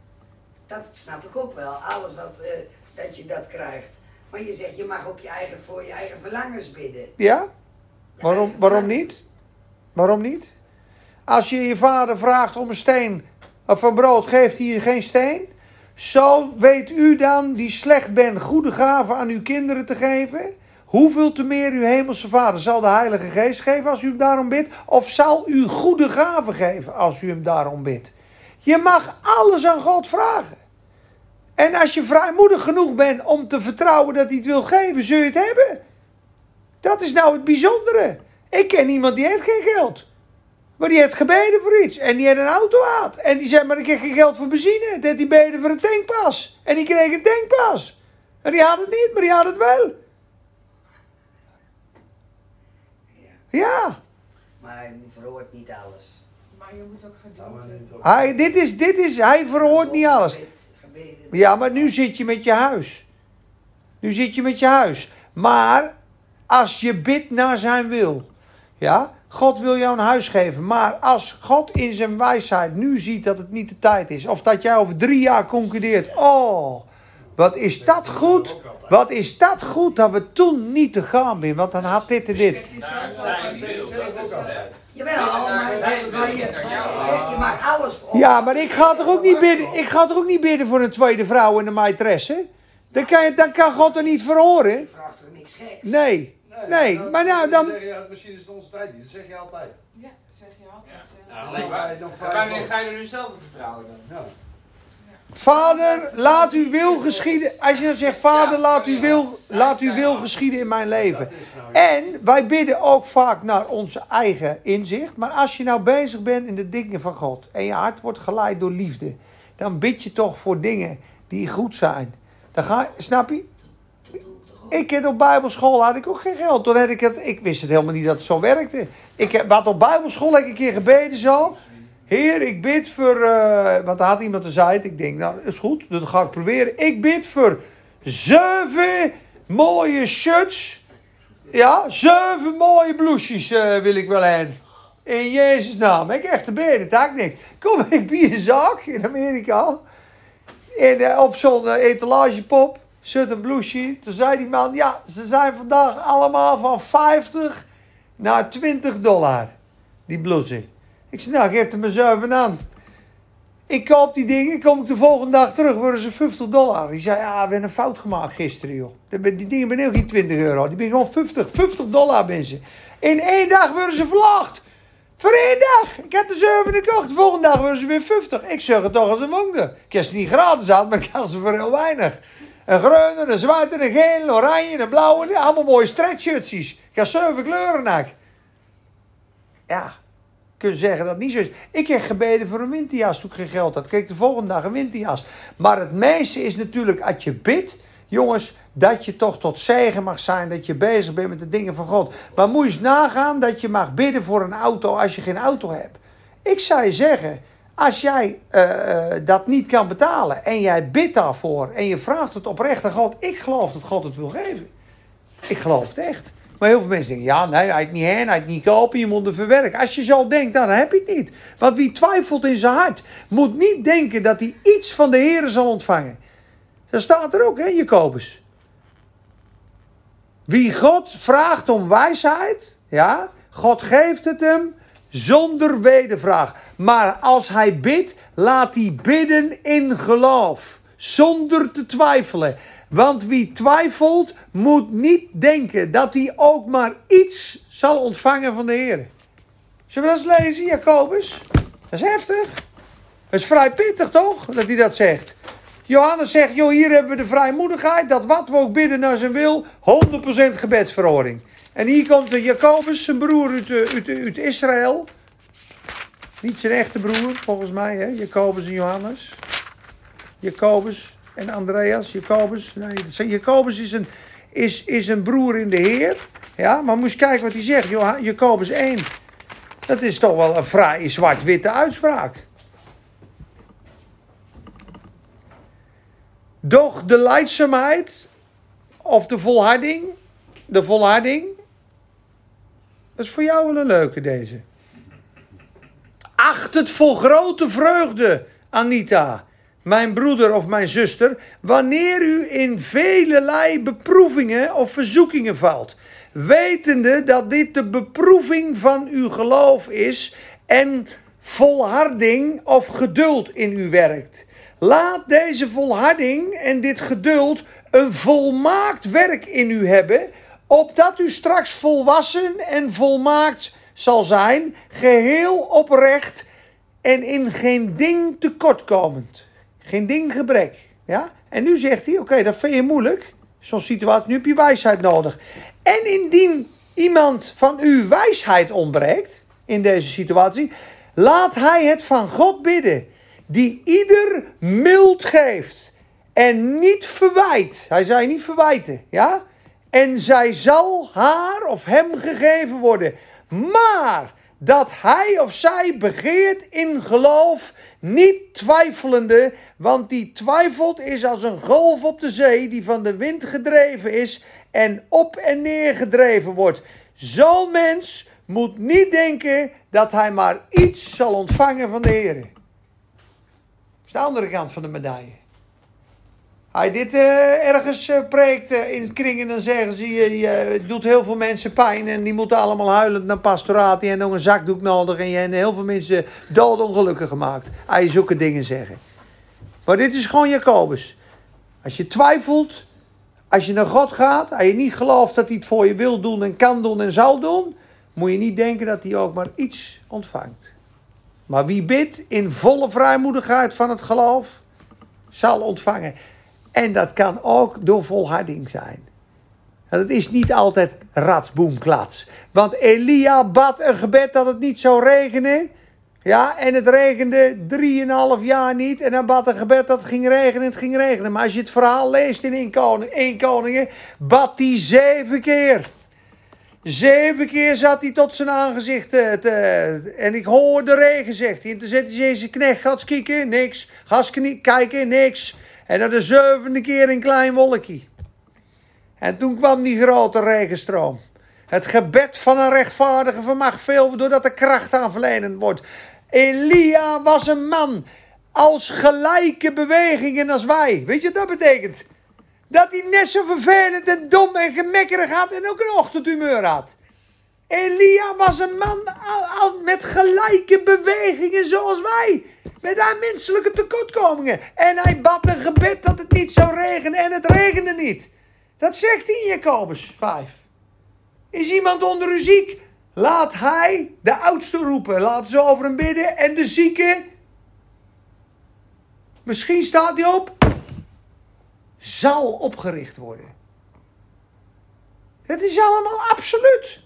dat snap ik ook wel, alles wat, eh, dat je dat krijgt. Maar je zegt, je mag ook je eigen, voor je eigen verlangens bidden. Ja? Je Waarom, waarom niet? Waarom niet? Als je je vader vraagt om een steen of een brood, geeft hij je geen steen. Zo weet u dan, die slecht bent, goede gaven aan uw kinderen te geven. Hoeveel te meer uw hemelse vader zal de Heilige Geest geven als u hem daarom bidt? Of zal u goede gaven geven als u hem daarom bidt? Je mag alles aan God vragen. En als je vrijmoedig genoeg bent om te vertrouwen dat hij het wil geven, zul je het hebben. Dat is nou het bijzondere. Ik ken iemand die heeft geen geld. Maar die heeft gebeden voor iets. En die heeft een auto gehad. En die zei, maar ik heb geen geld voor benzine. Dat die beden voor een tankpas. En die kreeg een tankpas. En die had het niet, maar die had het wel. Ja. Maar hij verhoort niet alles. Maar je moet ook maar geduld niet hebben. op. Hij, dit is, dit is, hij verhoort niet alles. Ja, maar nu zit je met je huis. Nu zit je met je huis. Maar als je bidt naar zijn wil. Ja, God wil jou een huis geven. Maar als God in zijn wijsheid nu ziet dat het niet de tijd is. Of dat jij over drie jaar concludeert. Oh, wat is dat goed. Wat is dat goed dat we toen niet te gaan zijn. Want dan had dit en dit. Jawel, maar maar je, maar alles voor Ja, maar ik ga toch ook niet bidden, ik ga toch ook niet bidden voor een tweede vrouw en een maîtresse? Dan kan, je, dan kan God er niet verhoren. Je vraagt toch niks geks? Nee. Nee, maar nou, dan- zeg je, misschien is het onze tijd niet. Dat zeg je altijd. Ja, zeg je altijd. Ja. eh. Alleen Wanneer ga je er nu zelf op vertrouwen dan? Ja. Vader, laat uw wil geschieden. Als je dan zegt, vader, laat uw wil, laat uw wil geschieden in mijn leven. Dat nou En wij bidden ook vaak naar onze eigen inzicht. Maar als je nou bezig bent in de dingen van God en je hart wordt geleid door liefde, dan bid je toch voor dingen die goed zijn. Dan ga, snap je? Ik heb op bijbelschool had ik ook geen geld. Toen had ik, het, ik wist het helemaal niet dat het zo werkte. Ik heb, wat op bijbelschool heb ik een keer gebeden zo. Heer, ik bid voor, eh, want er had iemand gezegd. Ik denk, nou, is goed, dat ga ik proberen. Ik bid voor zeven mooie shirts. Ja, zeven mooie blouses eh, wil ik wel hebben. In Jezus' naam. Ik echt te beden, dat ik niks. Kom *laughs* ik bij een zaak in Amerika. En eh, op zo'n etalagepop zit een blouseje. Toen zei die man, ja, ze zijn vandaag allemaal van 50 naar 20 dollar. Die blouses. Ik zei, nou, geef er maar zeven aan. Ik koop die dingen, kom ik de volgende dag terug, worden ze 50 dollar. Die zei, ja, we hebben een fout gemaakt gisteren, joh. Die dingen zijn ook geen 20 euro, die zijn gewoon 50, 50 dollar, mensen. In één dag worden ze verlaagd. Voor één dag. Ik heb de zeven gekocht, de volgende dag worden ze weer 50. Ik zeg het toch als een wonder. Ik heb ze niet gratis aan, maar ik had ze voor heel weinig. Een groene, een zwarte, een geel, een oranje, een blauwe, allemaal mooie stretchshirtsies. Ik heb zeven kleuren, nak. Ja, kunnen zeggen dat niet zo is. Ik heb gebeden voor een winterjas toen ik geen geld had. Kreeg de volgende dag een winterjas. Maar het meeste is natuurlijk als je bidt, jongens, dat je toch tot zegen mag zijn. Dat je bezig bent met de dingen van God. Maar moet je eens nagaan dat je mag bidden voor een auto als je geen auto hebt. Ik zou je zeggen, als jij eh, eh, dat niet kan betalen en jij bidt daarvoor en je vraagt het oprecht aan God. Ik geloof dat God het wil geven. Ik geloof het echt. Maar heel veel mensen denken, ja, nee, hij het niet heen, hij het niet kopen, je moet het verwerken. Als je zo denkt, dan heb je het niet. Want wie twijfelt in zijn hart, moet niet denken dat hij iets van de Heer zal ontvangen. Dat staat er ook, hè, Jacobus. Wie God vraagt om wijsheid, ja, God geeft het hem zonder wedervraag. Maar als hij bidt, laat hij bidden in geloof, zonder te twijfelen. Want wie twijfelt, moet niet denken dat hij ook maar iets zal ontvangen van de Heer. Zullen we dat eens lezen, Jacobus? Dat is heftig. Dat is vrij pittig, toch? Dat hij dat zegt. Johannes zegt, joh, hier hebben we de vrijmoedigheid, dat wat we ook bidden naar zijn wil, 100% gebedsverhoring. En hier komt de Jacobus, zijn broer uit, eh, uit, uit Israël. Niet zijn echte broer, volgens mij, hè? Jacobus en Johannes. Jacobus en Andreas. Jacobus, nee, Jacobus is een, is, is een broer in de Heer. Ja, maar moest kijken wat hij zegt. Jacobus 1. Dat is toch wel een vrij zwart-witte uitspraak. Doch de leidzaamheid of de volharding, de volharding, dat is voor jou wel een leuke deze. Acht het vol grote vreugde, Anita, mijn broeder of mijn zuster, wanneer u in velelei beproevingen of verzoekingen valt, wetende dat dit de beproeving van uw geloof is en volharding of geduld in u werkt. Laat deze volharding en dit geduld een volmaakt werk in u hebben, opdat u straks volwassen en volmaakt zal zijn, geheel oprecht en in geen ding tekortkomend. Geen ding gebrek. Ja? En nu zegt hij, oké, dat vind je moeilijk. Zo'n situatie, nu heb je wijsheid nodig. En indien iemand van u wijsheid ontbreekt in deze situatie, laat hij het van God bidden, die ieder mild geeft en niet verwijt. Hij zei niet verwijten, ja? En zij zal haar of hem gegeven worden. Maar dat hij of zij begeert in geloof, niet twijfelende, want die twijfelt is als een golf op de zee die van de wind gedreven is en op en neer gedreven wordt. Zo'n mens moet niet denken dat hij maar iets zal ontvangen van de Heer. Dat is de andere kant van de medaille. Hij dit uh, ergens uh, preekt uh, in kringen, dan zeggen ze: je, je doet heel veel mensen pijn en die moeten allemaal huilend naar pastoraat. Die hebben nog een zakdoek nodig en je hebt heel veel mensen doodongelukkig gemaakt. Hij zulke dingen zeggen. Maar dit is gewoon Jacobus. Als je twijfelt, als je naar God gaat, als je niet gelooft dat hij het voor je wil doen en kan doen en zal doen, moet je niet denken dat hij ook maar iets ontvangt. Maar wie bidt in volle vrijmoedigheid van het geloof, zal ontvangen. En dat kan ook door volharding zijn. Dat is niet altijd ratsboomklats. Want Elia bad een gebed dat het niet zou regenen. Ja, en het regende drieënhalf jaar niet. En hij bad een gebed dat het ging regenen en het ging regenen. Maar als je het verhaal leest in 1 Koning, Koningen, bad hij zeven keer. Zeven keer zat hij tot zijn aangezicht te, en ik hoorde regen, zegt hij. En toen zette hij zijn knecht, gaat kijken, niks. Ga kijken, niks. En dat de zevende keer een klein wolkje. En toen kwam die grote regenstroom. Het gebed van een rechtvaardige vermag veel doordat er kracht aan verlenen wordt. Elia was een man als gelijke bewegingen als wij. Weet je wat dat betekent? Dat hij net zo vervelend en dom en gemekkerig had en ook een ochtendhumeur had. Elia was een man met gelijke bewegingen zoals wij. Met haar menselijke tekortkomingen. En hij bad een gebed dat het niet zou regenen en het regende niet. Dat zegt hij in Jacobus 5. Is iemand onder u ziek? Laat hij de oudste roepen. Laat ze over hem bidden. En de zieke, misschien staat hij op, zal opgericht worden. Het is allemaal absoluut.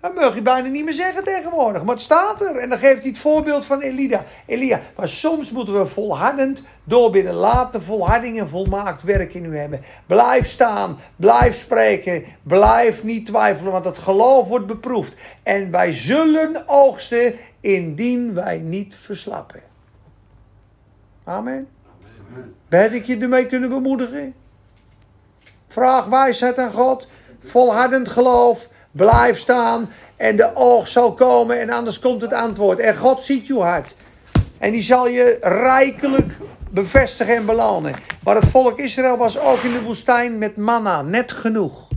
Dat mag je bijna niet meer zeggen tegenwoordig. Maar het staat er. En dan geeft hij het voorbeeld van Elia. Elia. Maar soms moeten we volhardend doorbidden. Laat de volharding en volmaakt werk in u hebben. Blijf staan. Blijf spreken. Blijf niet twijfelen. Want het geloof wordt beproefd. En wij zullen oogsten indien wij niet verslappen. Amen. Ben ik je ermee kunnen bemoedigen? Vraag wijsheid aan God. Volhardend geloof. Blijf staan en de oog zal komen en anders komt het antwoord. En God ziet je hart. En die zal je rijkelijk bevestigen en belonen. Maar het volk Israël was ook in de woestijn met manna. Net genoeg.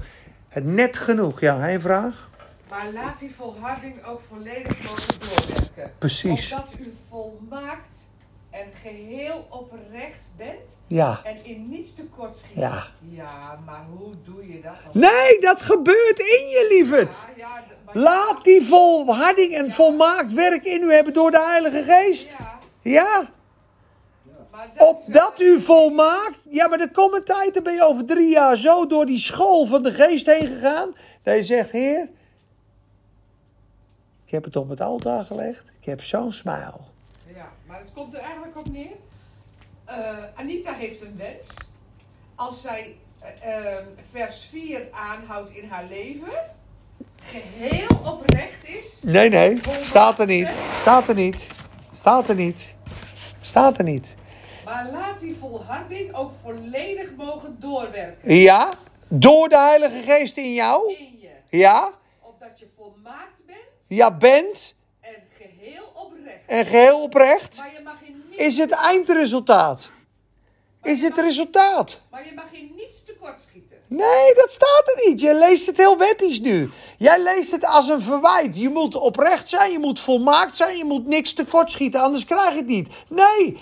Het net genoeg. Ja, een vraag? Maar laat die volharding ook volledig mogen doorwerken. Precies. Opdat u volmaakt en geheel oprecht bent. Ja. En in niets tekort schiet. Ja. Ja, maar hoe doe je dat? Nee, dat gebeurt in je, lieverd. Ja, ja, d- maar- Laat die volharding en volmaakt werk in u hebben door de Heilige Geest. Ja, dat Opdat u volmaakt. Ja, maar er komt een tijd, dan ben je over drie jaar zo door die school van de geest heen gegaan. Dat je zegt, Heer, ik heb het op het altaar gelegd. Ik heb zo'n smile. Maar het komt er eigenlijk op neer. Eh, Anita heeft een wens. Als zij eh, eh, vers 4 aanhoudt in haar leven, geheel oprecht is. Nee, nee, staat er niet. Staat er niet. Staat er niet. Staat er niet. Maar laat die volharding ook volledig mogen doorwerken Ja, door de Heilige Geest in jou. in je. Ja, Opdat je volmaakt bent ja, bent en geheel oprecht. en geheel oprecht. Maar je mag in niets, Is het eindresultaat. Is het resultaat. maar je mag in niets tekortschieten. Nee, dat staat er niet. Je leest het heel wettisch nu. Jij leest het als een verwijt. Je moet oprecht zijn, je moet volmaakt zijn, je moet niks tekortschieten, anders krijg je het niet. Nee,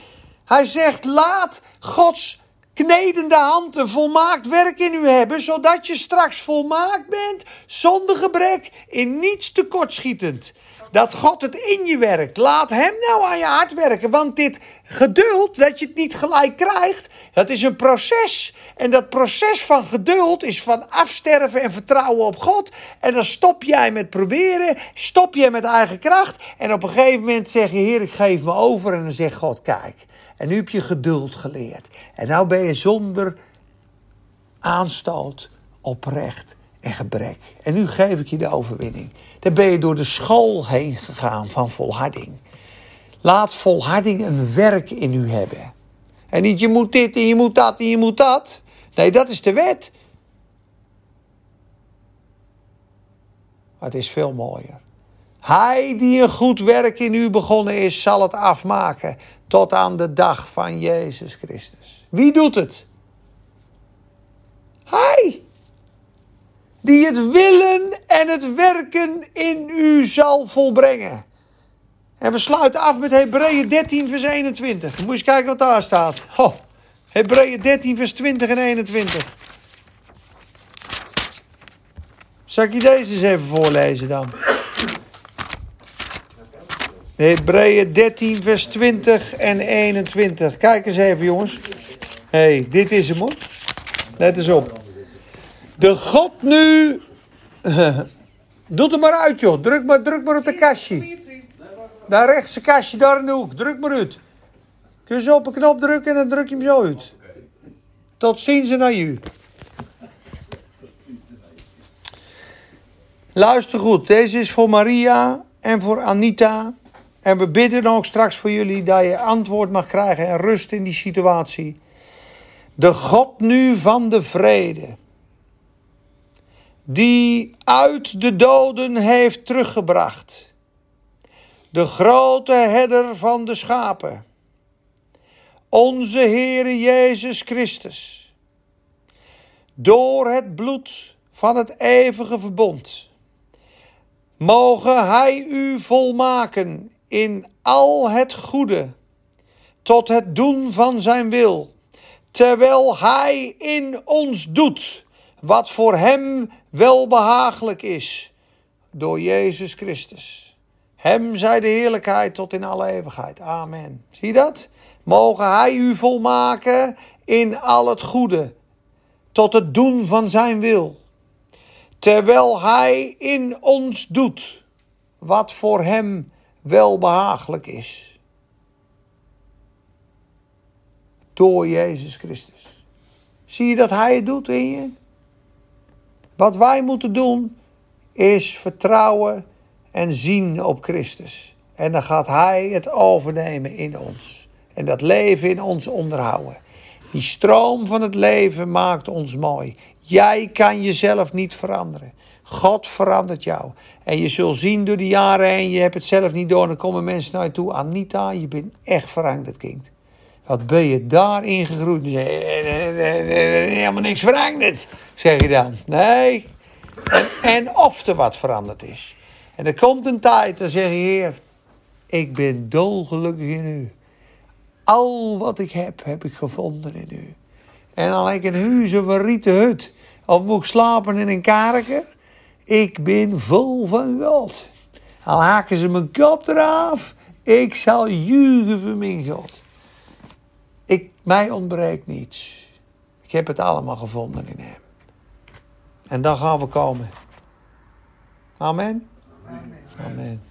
hij zegt laat Gods knedende hand een volmaakt werk in u hebben, zodat je straks volmaakt bent, zonder gebrek, in niets tekortschietend. Dat God het in je werkt. Laat Hem nou aan je hart werken. Want dit geduld, dat je het niet gelijk krijgt, dat is een proces. En dat proces van geduld is van afsterven en vertrouwen op God. En dan stop jij met proberen, stop jij met eigen kracht. En op een gegeven moment zeg je, Heer, ik geef me over. En dan zegt God, kijk. En nu heb je geduld geleerd. En nou ben je zonder aanstoot oprecht en gebrek. En nu geef ik je de overwinning. Dan ben je door de school heen gegaan van volharding. Laat volharding een werk in u hebben. En niet je moet dit en je moet dat en je moet dat. Nee, dat is de wet. Maar het is veel mooier. Hij die een goed werk in u begonnen is, zal het afmaken tot aan de dag van Jezus Christus. Wie doet het? Hij. Die het willen en het werken in u zal volbrengen. En we sluiten af met Hebreeën 13, vers 21. Moet je eens kijken wat daar staat. Oh, Hebreeën 13, vers 20 en 21. Zal ik je deze eens even voorlezen dan? Hebreeën 13, vers 20 en 21. Kijk eens even, jongens. Hey, dit is hem hoor. Let eens op. De God nu. *laughs* Doe het maar uit, joh. Druk maar, druk maar op de kastje. Daar rechtse kastje, daar in de hoek. Druk maar uit. Kun je zo op een knop drukken en dan druk je hem zo uit. Tot ziens en naar u. Luister goed, deze is voor Maria en voor Anita. En we bidden ook straks voor jullie dat je antwoord mag krijgen en rust in die situatie. De God nu van de vrede, die uit de doden heeft teruggebracht, de grote herder van de schapen, onze Heere Jezus Christus, door het bloed van het eeuwige verbond, mogen Hij u volmaken in al het goede, tot het doen van Zijn wil, terwijl Hij in ons doet wat voor Hem welbehagelijk is, door Jezus Christus. Hem zij de heerlijkheid tot in alle eeuwigheid. Amen. Zie dat? Mogen Hij u volmaken in al het goede, tot het doen van Zijn wil, terwijl Hij in ons doet wat voor Hem welbehagelijk is. Door Jezus Christus. Zie je dat Hij het doet in je? Wat wij moeten doen is vertrouwen en zien op Christus. En dan gaat Hij het overnemen in ons. En dat leven in ons onderhouden. Die stroom van het leven maakt ons mooi. Jij kan jezelf niet veranderen. God verandert jou. En je zult zien door de jaren heen, je hebt het zelf niet door. Dan komen mensen naar je toe. Anita, je bent echt veranderd kind. Wat ben je daarin gegroeid? Helemaal niks veranderd, zeg je dan. Nee. En, of er wat veranderd is. En er komt een tijd, dan zeg je, Heer, ik ben dolgelukkig in u. Al wat ik heb, heb ik gevonden in u. En al ik een huis of een rieten hut, of moet slapen in een karker, ik ben vol van God. Al haken ze mijn kop eraf, ik zal juichen voor mijn God. Mij ontbreekt niets. Ik heb het allemaal gevonden in hem. En dan gaan we komen. Amen. Amen. Amen.